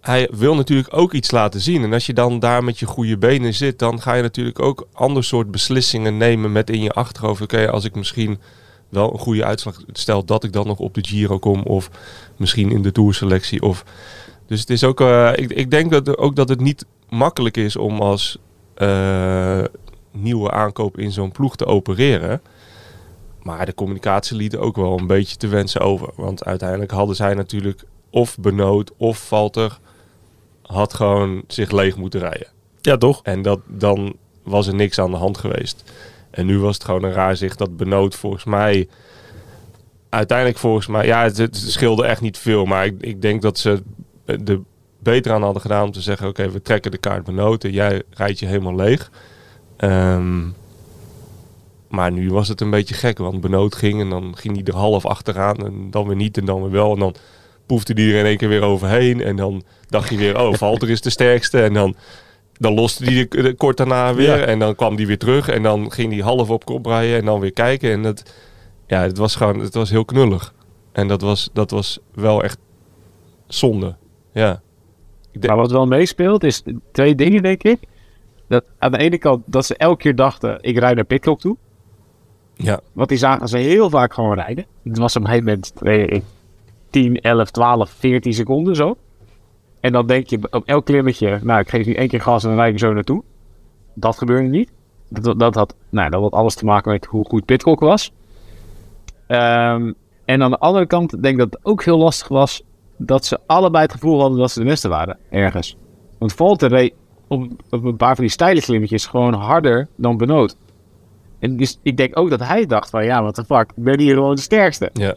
hij wil natuurlijk ook iets laten zien. En als je dan daar met je goede benen zit, dan ga je natuurlijk ook ander soort beslissingen nemen met in je achterhoofd. Oké, als ik misschien wel een goede uitslag stel, dat ik dan nog op de Giro kom of misschien in de tourselectie. Of... Dus het is ook, eh, ik, ik denk dat, ook dat het niet makkelijk is om als eh, nieuwe aankoop in zo'n ploeg te opereren. Maar de communicatie liet ook wel een beetje te wensen over. Want uiteindelijk hadden zij natuurlijk of Benoot of Valter had gewoon zich leeg moeten rijden. Ja, toch? En dat, dan was er niks aan de hand geweest. En nu was het gewoon een raar zicht dat Benoot volgens mij... Uiteindelijk volgens mij... Ja, het, het scheelde echt niet veel. Maar ik, ik denk dat ze er beter aan hadden gedaan om te zeggen... Oké, we trekken de kaart Benoot en jij rijdt je helemaal leeg. Ehm, maar nu was het een beetje gek, want Benoot ging en dan ging hij er half achteraan en dan weer niet en dan weer wel. En dan poefde hij er in één keer weer overheen en dan dacht hij weer, oh, Valter is de sterkste. En dan, dan loste hij de, de- kort daarna weer Ja. en dan kwam hij weer terug en dan ging hij half op kop rijden en dan weer kijken. En dat, ja, het was gewoon, het was heel knullig. En dat was, dat was wel echt zonde. Ja. Maar wat wel meespeelt is twee dingen, denk ik. Dat aan de ene kant dat ze elke keer dachten, ik rijd naar pitlock toe. ja. Want die zagen ze heel vaak gewoon rijden. Het was op een gegeven moment weet ik, 10, 11, 12, 14 seconden zo. En dan denk je op elk klimmetje, nou ik geef nu één keer gas en dan rijd ik zo naartoe. Dat gebeurde niet. Dat, dat, had, nou, dat had alles te maken met hoe goed Pitcock was. Ehm, en aan de andere kant denk ik dat het ook heel lastig was dat ze allebei het gevoel hadden dat ze de beste waren, ergens. Want Valter reed op, op een paar van die steile klimmetjes gewoon harder dan Benoot. En dus ik denk ook dat hij dacht van, ja, wat de fuck, ik ben hier gewoon de sterkste. Ja.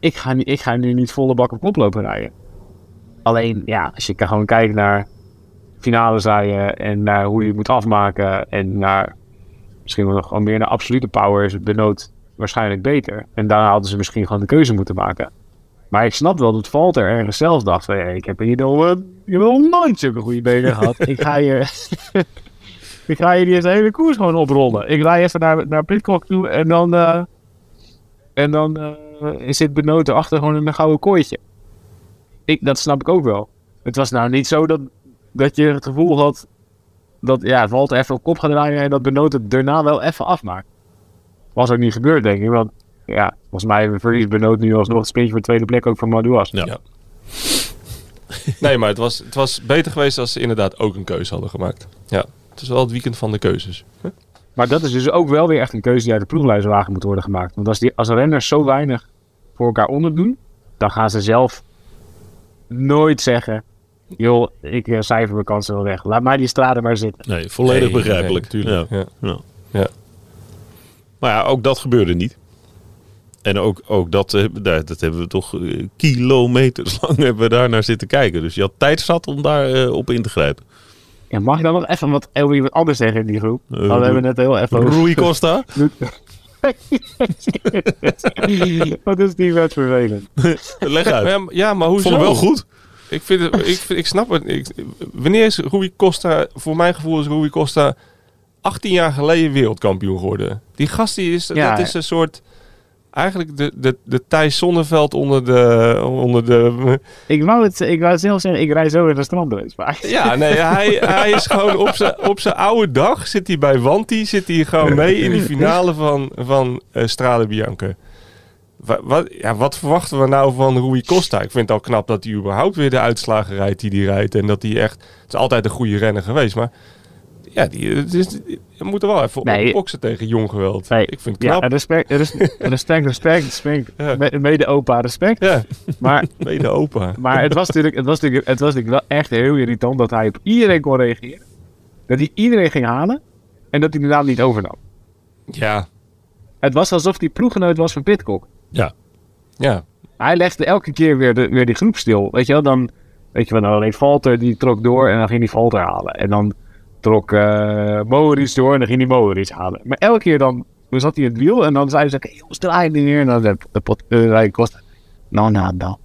Ik ga, ik ga nu niet volle bak op kop lopen rijden. Alleen, ja, als je kan gewoon kijkt naar finales rijden en naar hoe je het moet afmaken en naar misschien wel nog gewoon meer naar absolute power is het Benoot waarschijnlijk beter. En daarna hadden ze misschien gewoon de keuze moeten maken. Maar ik snap wel dat Valter ergens zelf dacht van, ik heb hier nog, eh, ik heb nog nooit zulke goede benen gehad. Ik ga hier, ik ga hier die hele koers gewoon oprollen. Ik rij even naar, naar Pitcock toe en dan, eh, en dan eh, zit Benoot erachter gewoon in een gouden kooitje. Ik, dat snap ik ook wel. Het was nou niet zo dat, dat je het gevoel had dat ja, Valter even op kop gaat draaien en dat Benoot het daarna wel even afmaakt. Was ook niet gebeurd, denk ik. Want ja, volgens mij verliest Benoot nu alsnog het sprintje voor de tweede plek ook van Madouas. Ja. Ja. Nee, maar het was, het was beter geweest als ze inderdaad ook een keuze hadden gemaakt. Ja. Het is wel het weekend van de keuzes. Maar dat is dus ook wel weer echt een keuze die uit de ploegleiderswagen moet worden gemaakt. Want als, die, als renners zo weinig voor elkaar onderdoen, dan gaan ze zelf nooit zeggen... joh, ik uh, cijfer mijn kansen wel weg. Laat mij die straten maar zitten. Nee, volledig Nee, begrijpelijk. nee, tuurlijk. Ja. Ja. Ja. Ja. Maar ja, ook dat gebeurde niet. En ook, ook dat, eh, daar- dat hebben we toch eh, kilometers lang hebben we daar naar zitten kijken. Dus je had tijd zat om daar eh, op in te grijpen. Ja, mag ik dan nog even wat, over iemand anders zeggen in die groep? Eh, Want we hebben net heel even over... Rui Costa? Wat is die wet vervelend? Leg uit. Ja, maar- hoezo? vond hem wel goed. Ik, vind het, ik, vind- ik snap het. Ik, wanneer is Rui Costa, voor mijn gevoel is Rui Costa 18 jaar geleden wereldkampioen geworden. Die gast die is, Ja. dat is een soort, eigenlijk de, de, de Thijs Zonneveld onder de, onder de... Ik wou het, ik wou het zelf zeggen, ik rij zo in de strandrace. Maar Ja, nee, hij, hij is gewoon op zijn, op zijn oude dag, zit hij bij Wanti, zit hij gewoon mee in die finale van, van eh Strade Bianca. Wat, wat, ja, wat verwachten we nou van Rui Costa? Ik vind het al knap dat hij überhaupt weer de uitslagen rijdt die hij rijdt. En dat hij echt... Het is altijd een goede renner geweest, maar... Ja, die, het is, je moet er wel even Nee. op boksen tegen jong geweld. Nee, Ik vind het ja, knap. respect, respect, respect, respect, respect. Ja. Me- Mede opa, respect. Ja, Maar, mede opa. maar het, was natuurlijk, het, was natuurlijk, het was natuurlijk wel echt heel irritant dat hij op iedereen kon reageren. Dat hij iedereen ging halen en dat hij de naam niet overnam. Ja, Het was alsof hij ploeggenoot was van Pitcock. Ja. ja. Hij legde elke keer weer, de, weer die groep stil. Weet je wel, dan... Weet je wel, dan reed Valter, die trok door en dan ging hij Valter halen. En dan trok eh Moritz door en dan ging hij Moritz halen. Maar elke keer dan, dan zat hij in het wiel en dan zei ze, hey, jongens, draai niet meer. En dan de, de pot, uh, rijden Costa. No, no, no.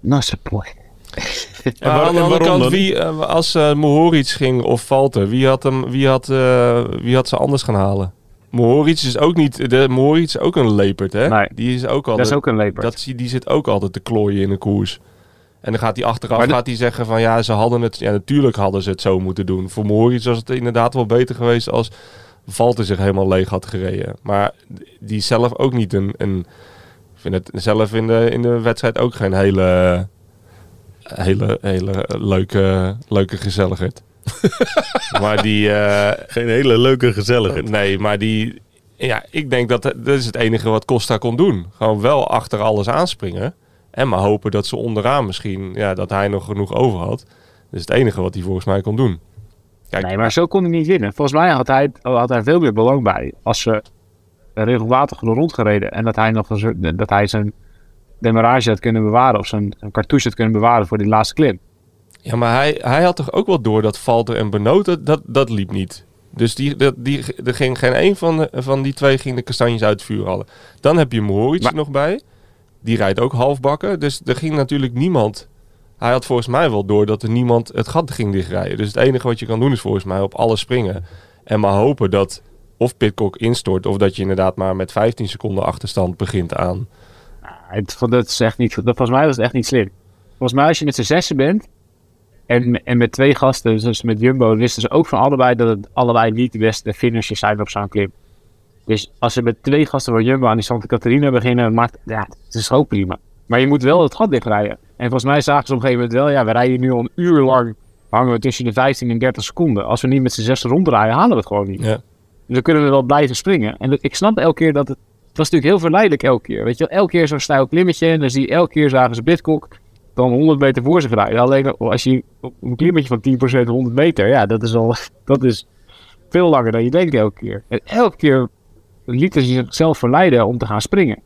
No support. Maar waar- aan de en andere waarom kant, dan? wie, eh, als eh Mohoric ging of Valter, wie had, hem, wie, had, eh, wie had ze anders gaan halen? Mohoric is ook niet, de Mohoric is ook een lepert, hè? Nee. Die is ook al, Dat is ook een leper. dat, die zit ook altijd te klooien in een koers. En dan gaat hij achteraf Maar gaat hij zeggen van ja, ze hadden het. Ja, natuurlijk hadden ze het zo moeten doen. Voor Moritz was het inderdaad wel beter geweest als Valter zich helemaal leeg had gereden. Maar die zelf ook niet een. een ik vind het zelf in de, in de wedstrijd ook geen hele. Hele, hele leuke, leuke gezelligheid. maar die. eh, Geen hele leuke gezelligheid. Nee, maar die. Ja, ik denk dat dat is het enige wat Costa kon doen. Gewoon wel achter alles aanspringen. En maar hopen dat ze onderaan misschien. Ja, dat hij nog genoeg over had. Dat is het enige wat hij volgens mij kon doen. Kijk, Nee, maar zo kon hij niet winnen. Volgens mij had hij, had hij veel meer belang bij als ze regelmatig rondgereden en dat hij nog dat hij zijn demarrage had kunnen bewaren of zijn, zijn cartouche had kunnen bewaren voor die laatste klim. Ja, maar hij, hij had toch ook wel door dat Valter en Benoot, dat, dat, liep niet. Dus die, dat, die, er ging geen een van, de- van die twee ging de kastanjes uit het vuur halen. Dan heb je Moritz Maar- nog bij. Die rijdt ook halfbakken. Dus er ging natuurlijk niemand... Hij had volgens mij wel door dat er niemand het gat ging dichtrijden. Dus het enige wat je kan doen is volgens mij op alles springen. En maar hopen dat of Pitcock instort... of dat je inderdaad maar met 15 seconden achterstand begint aan... Het, dat is echt niet, volgens mij was het echt niet slim. Volgens mij als je met z'n zessen bent en, en met twee gasten, dus met Jumbo, wisten ze ook van allebei dat het allebei niet de beste finishers zijn op zo'n klim. Dus als ze met twee gasten van Jumbo aan die Santa Catarina beginnen, maakt, ja, het is ook prima. Maar je moet wel het gat dichtrijden. En volgens mij zagen ze op een gegeven moment wel, ja, we rijden nu al een uur lang, hangen we tussen de 15 en 30 seconden. Als we niet met z'n zessen ronddraaien, halen we het gewoon niet. Ja. Dus dan kunnen we wel blijven springen. En ik snap elke keer dat het... Het was natuurlijk heel verleidelijk elke keer. Weet je wel, elke keer zo'n stijl klimmetje. En dan zie je elke keer zagen ze Bitcock dan 100 meter voor zich rijden. Alleen als je op een klimmetje van 10% 100 meter... Ja, dat is al... Dat is veel langer dan je denkt elke keer. En elke keer lieten ze zichzelf verleiden om te gaan springen.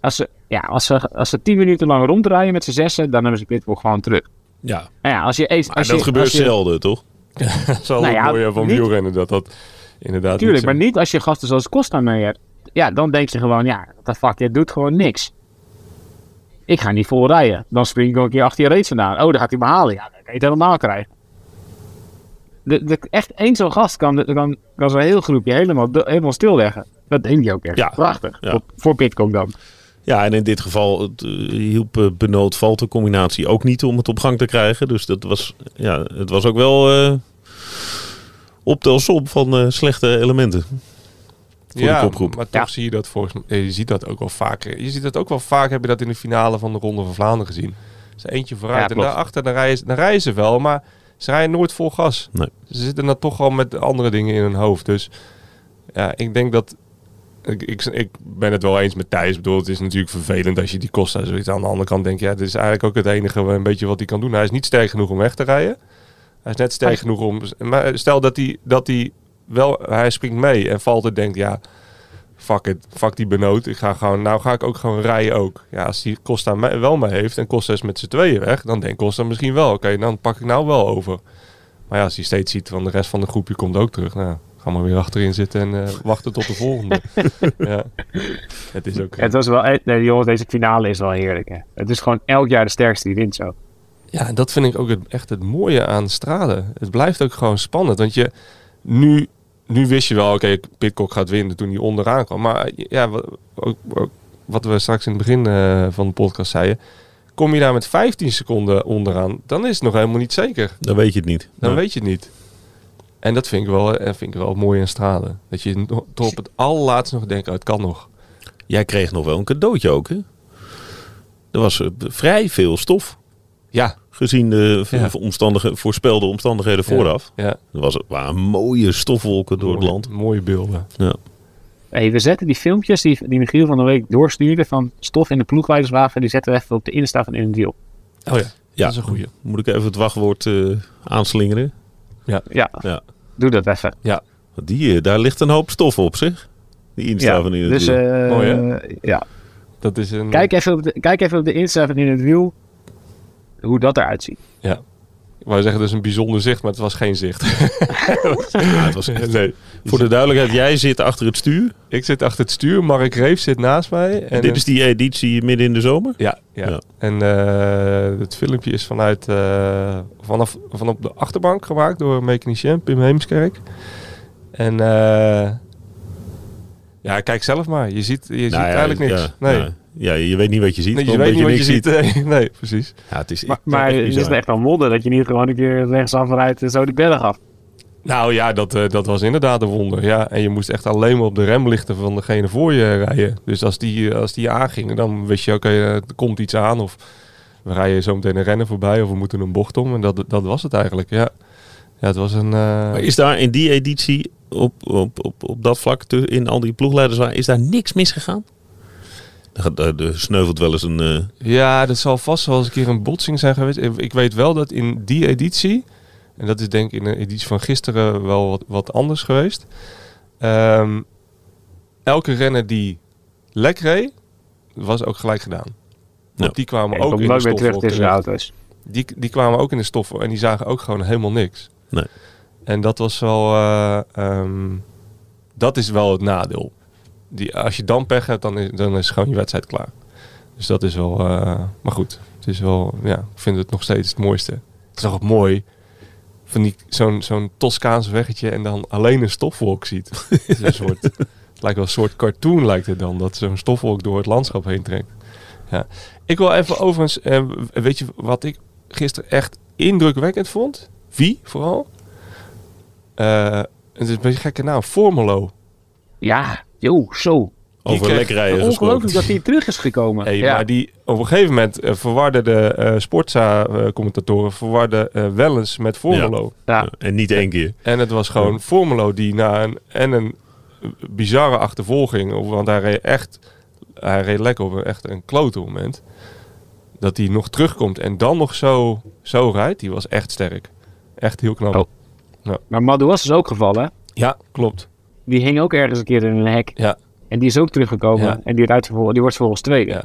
Als ze, ja, als ze, als ze 10 minuten lang ronddraaien met z'n zessen... Dan hebben ze Bitcock gewoon terug. Ja, Nou ja, als je... eens- maar Als dat je, gebeurt als je, zelden, toch? Dat is wel Nou het ja, mooie van niet- wielrennen. Dat dat inderdaad Tuurlijk, maar zo- niet als je gasten zoals Costa mee hebt. Ja, dan denk je gewoon, ja, dat fuck, je doet gewoon niks. Ik ga niet vol rijden. Dan spring ik ook een keer achter je race vandaan. Oh, dan gaat hij me halen. Ja, dan kan je het helemaal krijgen. De, de, echt één zo'n gast kan, kan, kan zo'n heel groepje helemaal, helemaal stilleggen. Dat denk je ook echt. Ja. Prachtig. Ja. Voor, voor Pitcock dan. Ja, en in dit geval het, eh, hielp eh, Benoot Valter combinatie ook niet om het op gang te krijgen. Dus dat was, ja, het was ook wel eh optelsom van eh, slechte elementen. voor de kopgroep. Maar toch Ja. zie je dat volgens mij. Je ziet dat ook wel vaker. Je ziet dat ook wel vaak. Heb je dat in de finale van de Ronde van Vlaanderen gezien? Ze eentje vooruit Ja, en daarachter dan rijden, dan rijden ze wel, maar ze rijden nooit vol gas. Nee. Ze zitten dan toch al met andere dingen in hun hoofd. Dus ja, ik denk dat. Ik, ik, ik ben het wel eens met Thijs. Ik bedoel, het is natuurlijk vervelend als je die Costa zoiets aan de andere kant denkt. Ja, dit is eigenlijk ook het enige een beetje wat hij kan doen. Hij is niet sterk genoeg om weg te rijden. Hij is net sterk Hij- genoeg om. Maar stel dat hij, dat hij wel. Hij springt mee en valt het denkt, ja. Fuck it, fuck die benoot. Ik ga gewoon, nou ga ik ook gewoon rijden ook. Ja, als die Costa me- wel mee heeft en Costa is met z'n tweeën weg, dan denkt Costa misschien wel, oké, dan pak ik nou wel over. Maar ja, als hij steeds ziet van de rest van de groepje komt ook terug, nou, ga maar weer achterin zitten en eh, wachten tot de volgende. ja, het is ook. Het was wel, eh, nee, jongens, deze finale is wel heerlijk. Hè. Het is gewoon elk jaar de sterkste die wint zo. Ja, en dat vind ik ook het, echt het mooie aan Strade. Het blijft ook gewoon spannend. Want je, nu, nu wist je wel, oké, Pitcock gaat winnen toen hij onderaan kwam. Maar ja, wat, we straks in het begin eh, van de podcast zeiden. Kom je daar met 15 seconden onderaan, dan is het nog helemaal niet zeker. Dan weet je het niet. Dan weet je het niet. En dat vind ik wel, eh, vind ik wel mooi aan Strade. Dat je tot op het allerlaatste nog denkt, oh, het kan nog. Jij kreeg nog wel een cadeautje ook, hè? Er was eh, vrij veel stof. Ja, Gezien de Ja. omstandige, voorspelde omstandigheden vooraf. ja. Er was, waren mooie stofwolken door het land. Mooie beelden. Ja. Hey, we zetten die filmpjes die, die Michiel van de week doorstuurde van stof in de ploegleiderswagen, die zetten we even op de Insta van In het Wiel. Oh ja, Ja, dat is een goeie. Moet ik even het wachtwoord eh, aanslingeren? Ja, Ja. doe dat even. Want Die, eh, daar ligt een hoop stof op, zeg. Die Insta Ja, van in het dus wiel. Mooi, hè? ja. Dat is een... Kijk, even op de, kijk even op de Insta van In het Wiel hoe dat eruit ziet. Ja. Ik wou zeggen, dat is een bijzonder zicht, maar het was geen zicht. Ja, het was echt- nee. Voor de duidelijkheid, jij zit achter het stuur. Ik zit achter het stuur, Mark Reef zit naast mij. En dit is die editie midden in de zomer. Ja, ja. Ja. en eh, het filmpje is vanuit, eh, vanaf, van op de achterbank gemaakt door mechanicien Pim Heemskerk. En eh, ja, kijk zelf maar. Je ziet, je ziet Nou ja, eigenlijk niks. ja, nee. Ja. je weet niet wat je ziet. Nee, je weet niet wat je ziet. Nee, precies. Ja, het is Maar, het is echt een wonder dat je niet gewoon een keer rechtsaf rijdt en zo die berg af. Nou ja, dat, eh, dat was inderdaad een wonder. Ja, en je moest echt alleen maar op de remlichten van degene voor je rijden. Dus als die, eh, als die aangingen, dan wist je, oké, eh, er komt iets aan. Of we rijden zo meteen een rennen voorbij of we moeten een bocht om. En dat, dat was het eigenlijk, ja. Ja, het was een... eh, Maar is daar in die editie, op, op, op, op dat vlak, in al die ploegleiders, waar- is daar niks misgegaan? Er, sneuvelt wel eens een... eh, Ja, dat zal vast wel eens een keer een botsing zijn geweest. Ik- Ik weet wel dat in die editie, en dat is denk ik in de editie van gisteren wel wat, wat anders geweest. ehm, elke renner die lek reed, was ook gelijk gedaan. Want Ja. die kwamen ook in de terug stoffen tussen de auto's. Die, die kwamen ook in de stoffen en die zagen ook gewoon helemaal niks. Nee. En dat was wel, eh, ehm, dat is wel het nadeel. Die, als je dan pech hebt, dan is, dan is gewoon je wedstrijd klaar. Dus dat is wel, eh, maar goed. Het is wel, ja, ik vind het nog steeds het mooiste. Het is toch ook mooi, van die, zo'n, zo'n Toscaans weggetje en dan alleen een stofwolk ziet. het, is een soort, het lijkt wel een soort cartoon lijkt het dan, dat zo'n stofwolk door het landschap heen trekt. Ja. Ik wil even overigens, eh, weet je wat ik gisteren echt indrukwekkend vond? Wie vooral? Eh, het is een beetje gekke naam, Formelo. Ja, joh, zo. over kreeg- lekker rijden Ongelooflijk dat hij terug is gekomen. Hey, ja. Maar die op een gegeven moment eh, verwarden de eh Sportza-commentatoren verwarden eh, Wellens met Formelo. ja. Ja, en niet één keer. En het was gewoon Formelo die na een, en een bizarre achtervolging, of- want hij reed echt, hij reed lekker op een, echt een klote moment, dat hij nog terugkomt en dan nog zo, zo rijdt, die was echt sterk. Echt heel knap. Oh. Maar Madou was dus ook gevallen. hè? Ja, klopt. Die hing ook ergens een keer in een hek. Ja. En die is ook teruggekomen. Ja. En die, die wordt vervolgens tweede. Ja.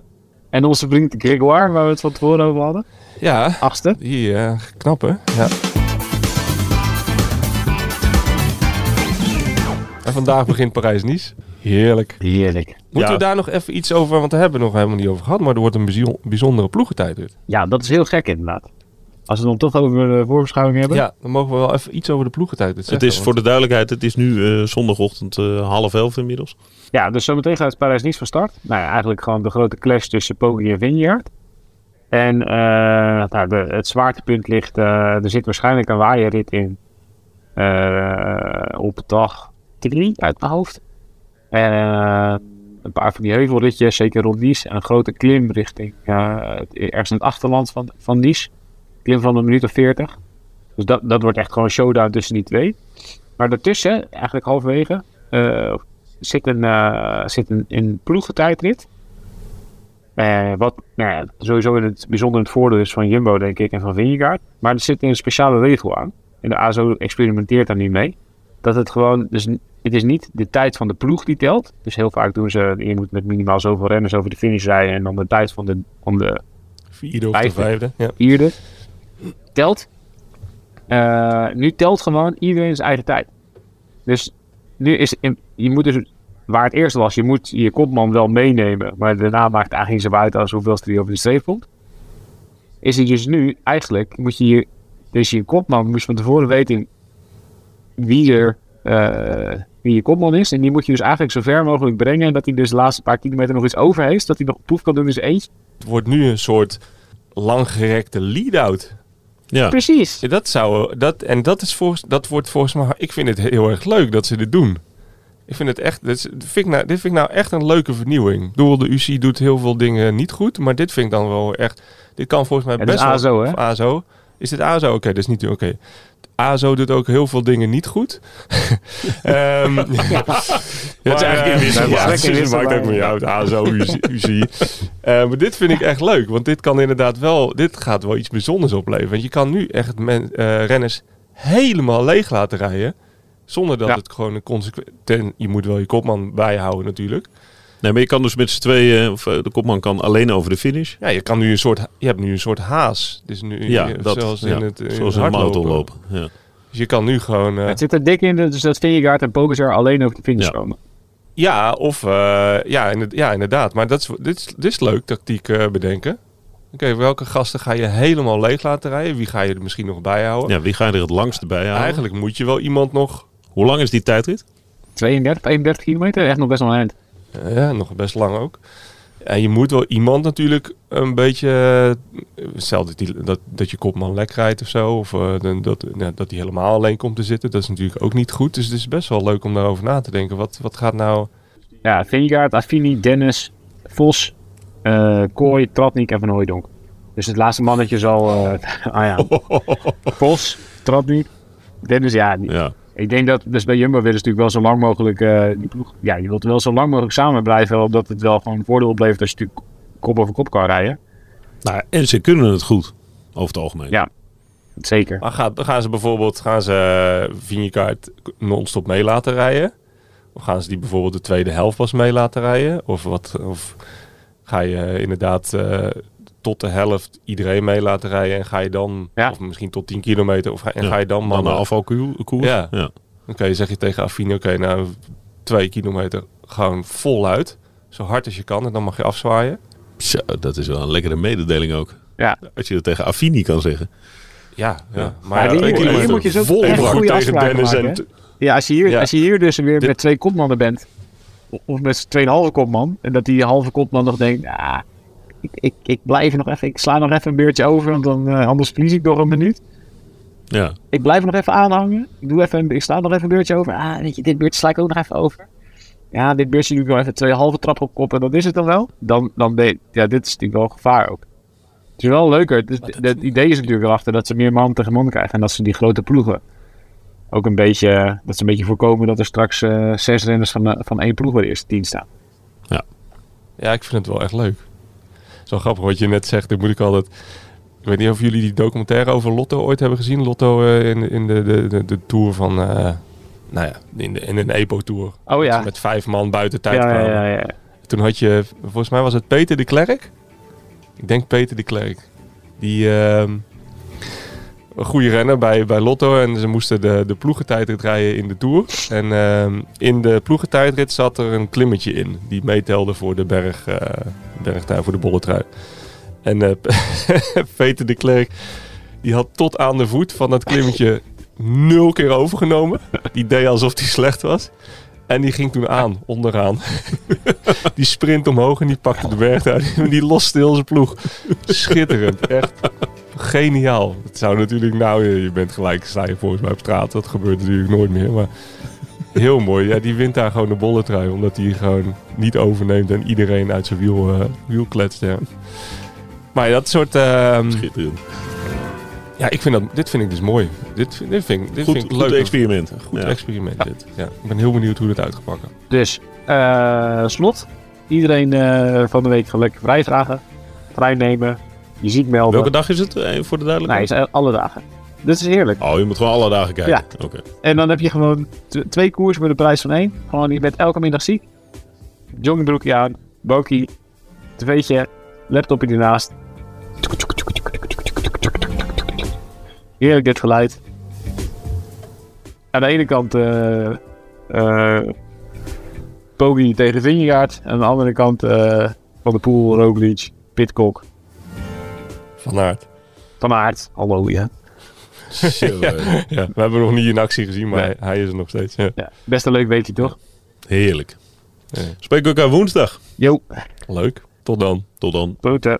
En onze vriend Grégoire, waar we het van tevoren over hadden. Ja, Achtste. die eh knap hè? Ja. En vandaag begint Parijs-Nice. Heerlijk. Heerlijk. Moeten Ja. we daar nog even iets over, want daar hebben we nog helemaal niet over gehad, maar er wordt een bijzo- bijzondere ploegentijdrit. Ja, dat is heel gek inderdaad. Als we het dan toch over de voorbeschouwing hebben. Ja, dan mogen we wel even iets over de ploegentijdrit Het is voor de duidelijkheid, het is nu eh, zondagochtend eh, half elf inmiddels. Ja, dus zometeen gaat Parijs niet van start. Nou ja, eigenlijk gewoon de grote clash tussen Poggi en Vineyard. En eh, nou, de, het zwaartepunt ligt, eh, er zit waarschijnlijk een waaierrit in. eh, op dag 3 uit mijn hoofd. En eh, een paar van die heuvelritjes, zeker rond Nice. En een grote klim richting eh, het- ergens in het achterland van, van Nice. Klim van een minuut of 40. Dus dat, dat wordt echt gewoon een showdown tussen die twee. Maar daartussen, eigenlijk halverwege, eh, zit een, eh, zit een, een ploegentijdrit. Eh, wat nou ja, sowieso in het bijzonder het voordeel is van Jumbo, denk ik, en van Vingegaard. Maar er zit een speciale regel aan. En de ASO experimenteert daar niet mee. Dat het gewoon, dus het is niet de tijd van de ploeg die telt. Dus heel vaak doen ze, je moet met minimaal zoveel renners over de finish rijden. En dan de tijd van de, van de vierde of de vijfde. vijfde. Ja. vierde telt. Eh, nu telt gewoon iedereen zijn eigen tijd. Dus nu is je moet dus waar het eerst was, je moet je kopman wel meenemen, maar daarna maakt het eigenlijk niet zo uit als hoeveel die over de streep komt. Is het dus nu eigenlijk moet je je, dus je kopman moest van tevoren weten wie er eh, wie je kopman is en die moet je dus eigenlijk zo ver mogelijk brengen dat hij dus de laatste paar kilometer nog iets over heeft, dat hij nog proef kan doen in zijn eentje. Het wordt nu een soort langgerekte lead-out. Ja, Precies. Ja, Dat zou, dat, en dat, is volgens, dat wordt volgens mij, ik vind het heel erg leuk dat ze dit doen. Ik vind het echt, dit, vind ik nou, dit vind ik nou echt een leuke vernieuwing. Ik bedoel, de UC doet heel veel dingen niet goed, maar dit vind ik dan wel echt, dit kan volgens mij Ja, best is wel. ASO, hè? ASO. Is dit ASO? Oké, dat is niet, oké. ASO doet ook heel veel dingen niet goed. Ehm, het is maar, eigenlijk inwisselbaar. ja, het maakt ook niet uit. ASO, UC. Eh, maar dit vind ik echt leuk, want dit kan inderdaad wel, dit gaat wel iets bijzonders opleveren. Want je kan nu echt men, eh, renners helemaal leeg laten rijden, zonder dat Ja. het gewoon een consequent... Je moet wel je kopman bijhouden natuurlijk. Nee, maar je kan dus met z'n tweeën, of eh, de kopman kan alleen over de finish. Ja, je, kan nu een soort, je hebt nu een soort haas. Dus nu, Ja, je- dat, zoals ja, in het, in zoals een marathon lopen. Ja. Dus je kan nu gewoon... eh, Het zit er dik in, dus dat Vingegaard en Pogacar alleen over de finish Ja. komen. Ja, of eh, ja, inderdaad, ja, inderdaad. Maar dat is, dit, is, dit is leuk, tactiek eh, bedenken. Oké, welke gasten ga je helemaal leeg laten rijden? Wie ga je er misschien nog bij houden? ja, wie ga je er het langste bij halen? Eigenlijk moet je wel iemand nog, Hoe lang is die tijdrit? 32, 31 kilometer, echt nog best wel een eind. Ja, nog best lang ook. En je moet wel iemand natuurlijk een beetje... eh, Stel dat, die, dat, dat je kopman lek rijdt of zo. Of eh, dan- dat, ja, dat hij helemaal alleen komt te zitten. Dat is natuurlijk ook niet goed. Dus het is best wel leuk om daarover na te denken. Wat, wat gaat nou... Ja, Vingegaard, Affini, Dennis, Vos, eh Kooi, Tratnik en Van Hooijdonk. Dus het laatste mannetje zal... ah ja, Vos, Tratnik, Dennis, ja, die- Ja. Ik denk dat, dus bij Jumbo willen ze natuurlijk wel zo lang mogelijk, eh, die ploeg, ja, je wilt wel zo lang mogelijk samen blijven, omdat het wel gewoon een voordeel oplevert als je natuurlijk kop over kop kan rijden. Nou, en ze kunnen het goed, over het algemeen. Ja. Zeker. Maar gaat, gaan ze bijvoorbeeld gaan ze eh, Vingegaard non-stop mee laten rijden? Of gaan ze die bijvoorbeeld de tweede helft pas mee laten rijden? Of, wat, of ga je inderdaad eh, tot de helft iedereen mee laten rijden en ga je dan, Ja. of misschien tot 10 kilometer, of ga, en Ja, ga je dan Dan mannen afvalkoers. Ja. ja. Oké, zeg je tegen Affine, oké, nou twee kilometer gewoon voluit. Zo hard als je kan en dan mag je afzwaaien. Zo, dat is wel een lekkere mededeling ook. Ja. Als je dat tegen Affini kan zeggen. Ja, ja. Ja. maar Ja, hier moet je zo vol echt bak goede tegen afspraken Dennis maken, en? Ja, als je hier, Ja. als je hier dus weer Dit- met twee kopmannen bent, of met z'n tweeënhalve kopman, en dat die halve kopman nog denkt, ah, ik, ik, ik blijf nog even, ik sla nog even een beurtje over, want dan, eh, anders verlies ik nog een minuut. Ja. Ik blijf nog even aanhangen, ik, doe even, een- ik sla nog even een beurtje over. Ah, weet je, dit beurtje sla ik ook nog even over. Ja, dit beurtje doe ik wel even twee halve trap op kop en dat is het dan wel. Dan, dan ja, dit is natuurlijk wel gevaar ook. Het is wel leuker. Het, is, het idee is natuurlijk erachter dat ze meer man tegen man krijgen. En dat ze die grote ploegen ook een beetje, dat ze een beetje voorkomen dat er straks eh, zes renners van, eh, van één ploeg bij de eerste tien staan. Ja, ik vind het wel echt leuk. Zo grappig wat je net zegt. Dan moet ik altijd... Ik weet niet of jullie die documentaire over Lotto ooit hebben gezien. Lotto eh, in, in de, de, de, de tour van... eh, nou ja, in, de, in een EPO-tour. Oh ja. Met vijf man buiten tijd Ja, ja, ja. Toen had je, volgens mij was het Peter de Klerk. Ik denk Peter de Klerk. Die ehm, een goede renner bij, bij Lotto. En ze moesten de, de ploegentijdrit rijden in de Tour. En ehm, in de ploegentijdrit zat er een klimmetje in. Die meetelde voor de berg, eh bergtuin, voor de bolletrui. En eh, Peter de Klerk, die had tot aan de voet van dat klimmetje nul keer overgenomen. Die deed alsof hij slecht was. En die ging toen aan, onderaan. die sprint omhoog en die pakte de berg uit. En die loste heel zijn ploeg. Schitterend, echt geniaal. Het zou natuurlijk, nou, je bent gelijk, sta volgens mij op straat. Dat gebeurt natuurlijk nooit meer, maar heel mooi. Ja, die wint daar gewoon de bolletrui, omdat hij gewoon niet overneemt en iedereen uit zijn wiel, wiel kletst. Ja. Maar dat soort, ehm, Schitterend. Ja, ik vind dat, dit vind ik dus mooi. Dit, dit vind, ik- dit Goed, vind ik goed leuk. experiment. Goed Ja. experiment dit. Ja, ik ben heel benieuwd hoe dit uit gaat pakken. Dus, eh, slot. Iedereen eh, van de week lekker vrij vragen. Vrij nemen. Je ziek melden. Welke dag is het? eh, voor de Nee, duidelijkheid? het is alle dagen. Dit is heerlijk. Oh, je moet gewoon alle dagen kijken. Oké. En dan heb je gewoon twee koersen voor de prijs van één. Gewoon, je bent elke middag ziek. Joggingbroekje aan, bokie, tv'tje, laptopje ernaast. Heerlijk dit geluid. Aan de ene kant eh eh Poggi tegen Vingegaard. En aan de andere kant eh, Van de Poel, Roglic, Pitcock, Van Aert. Van Aert. Hallo, ja. Zo, Ja, we hebben nog niet in actie gezien, maar Nee. hij, hij is er nog steeds. Ja. ja. Best een leuk weetje, toch? Heerlijk. We elkaar woensdag. Yo, Leuk. Tot dan. Tot dan. groeten.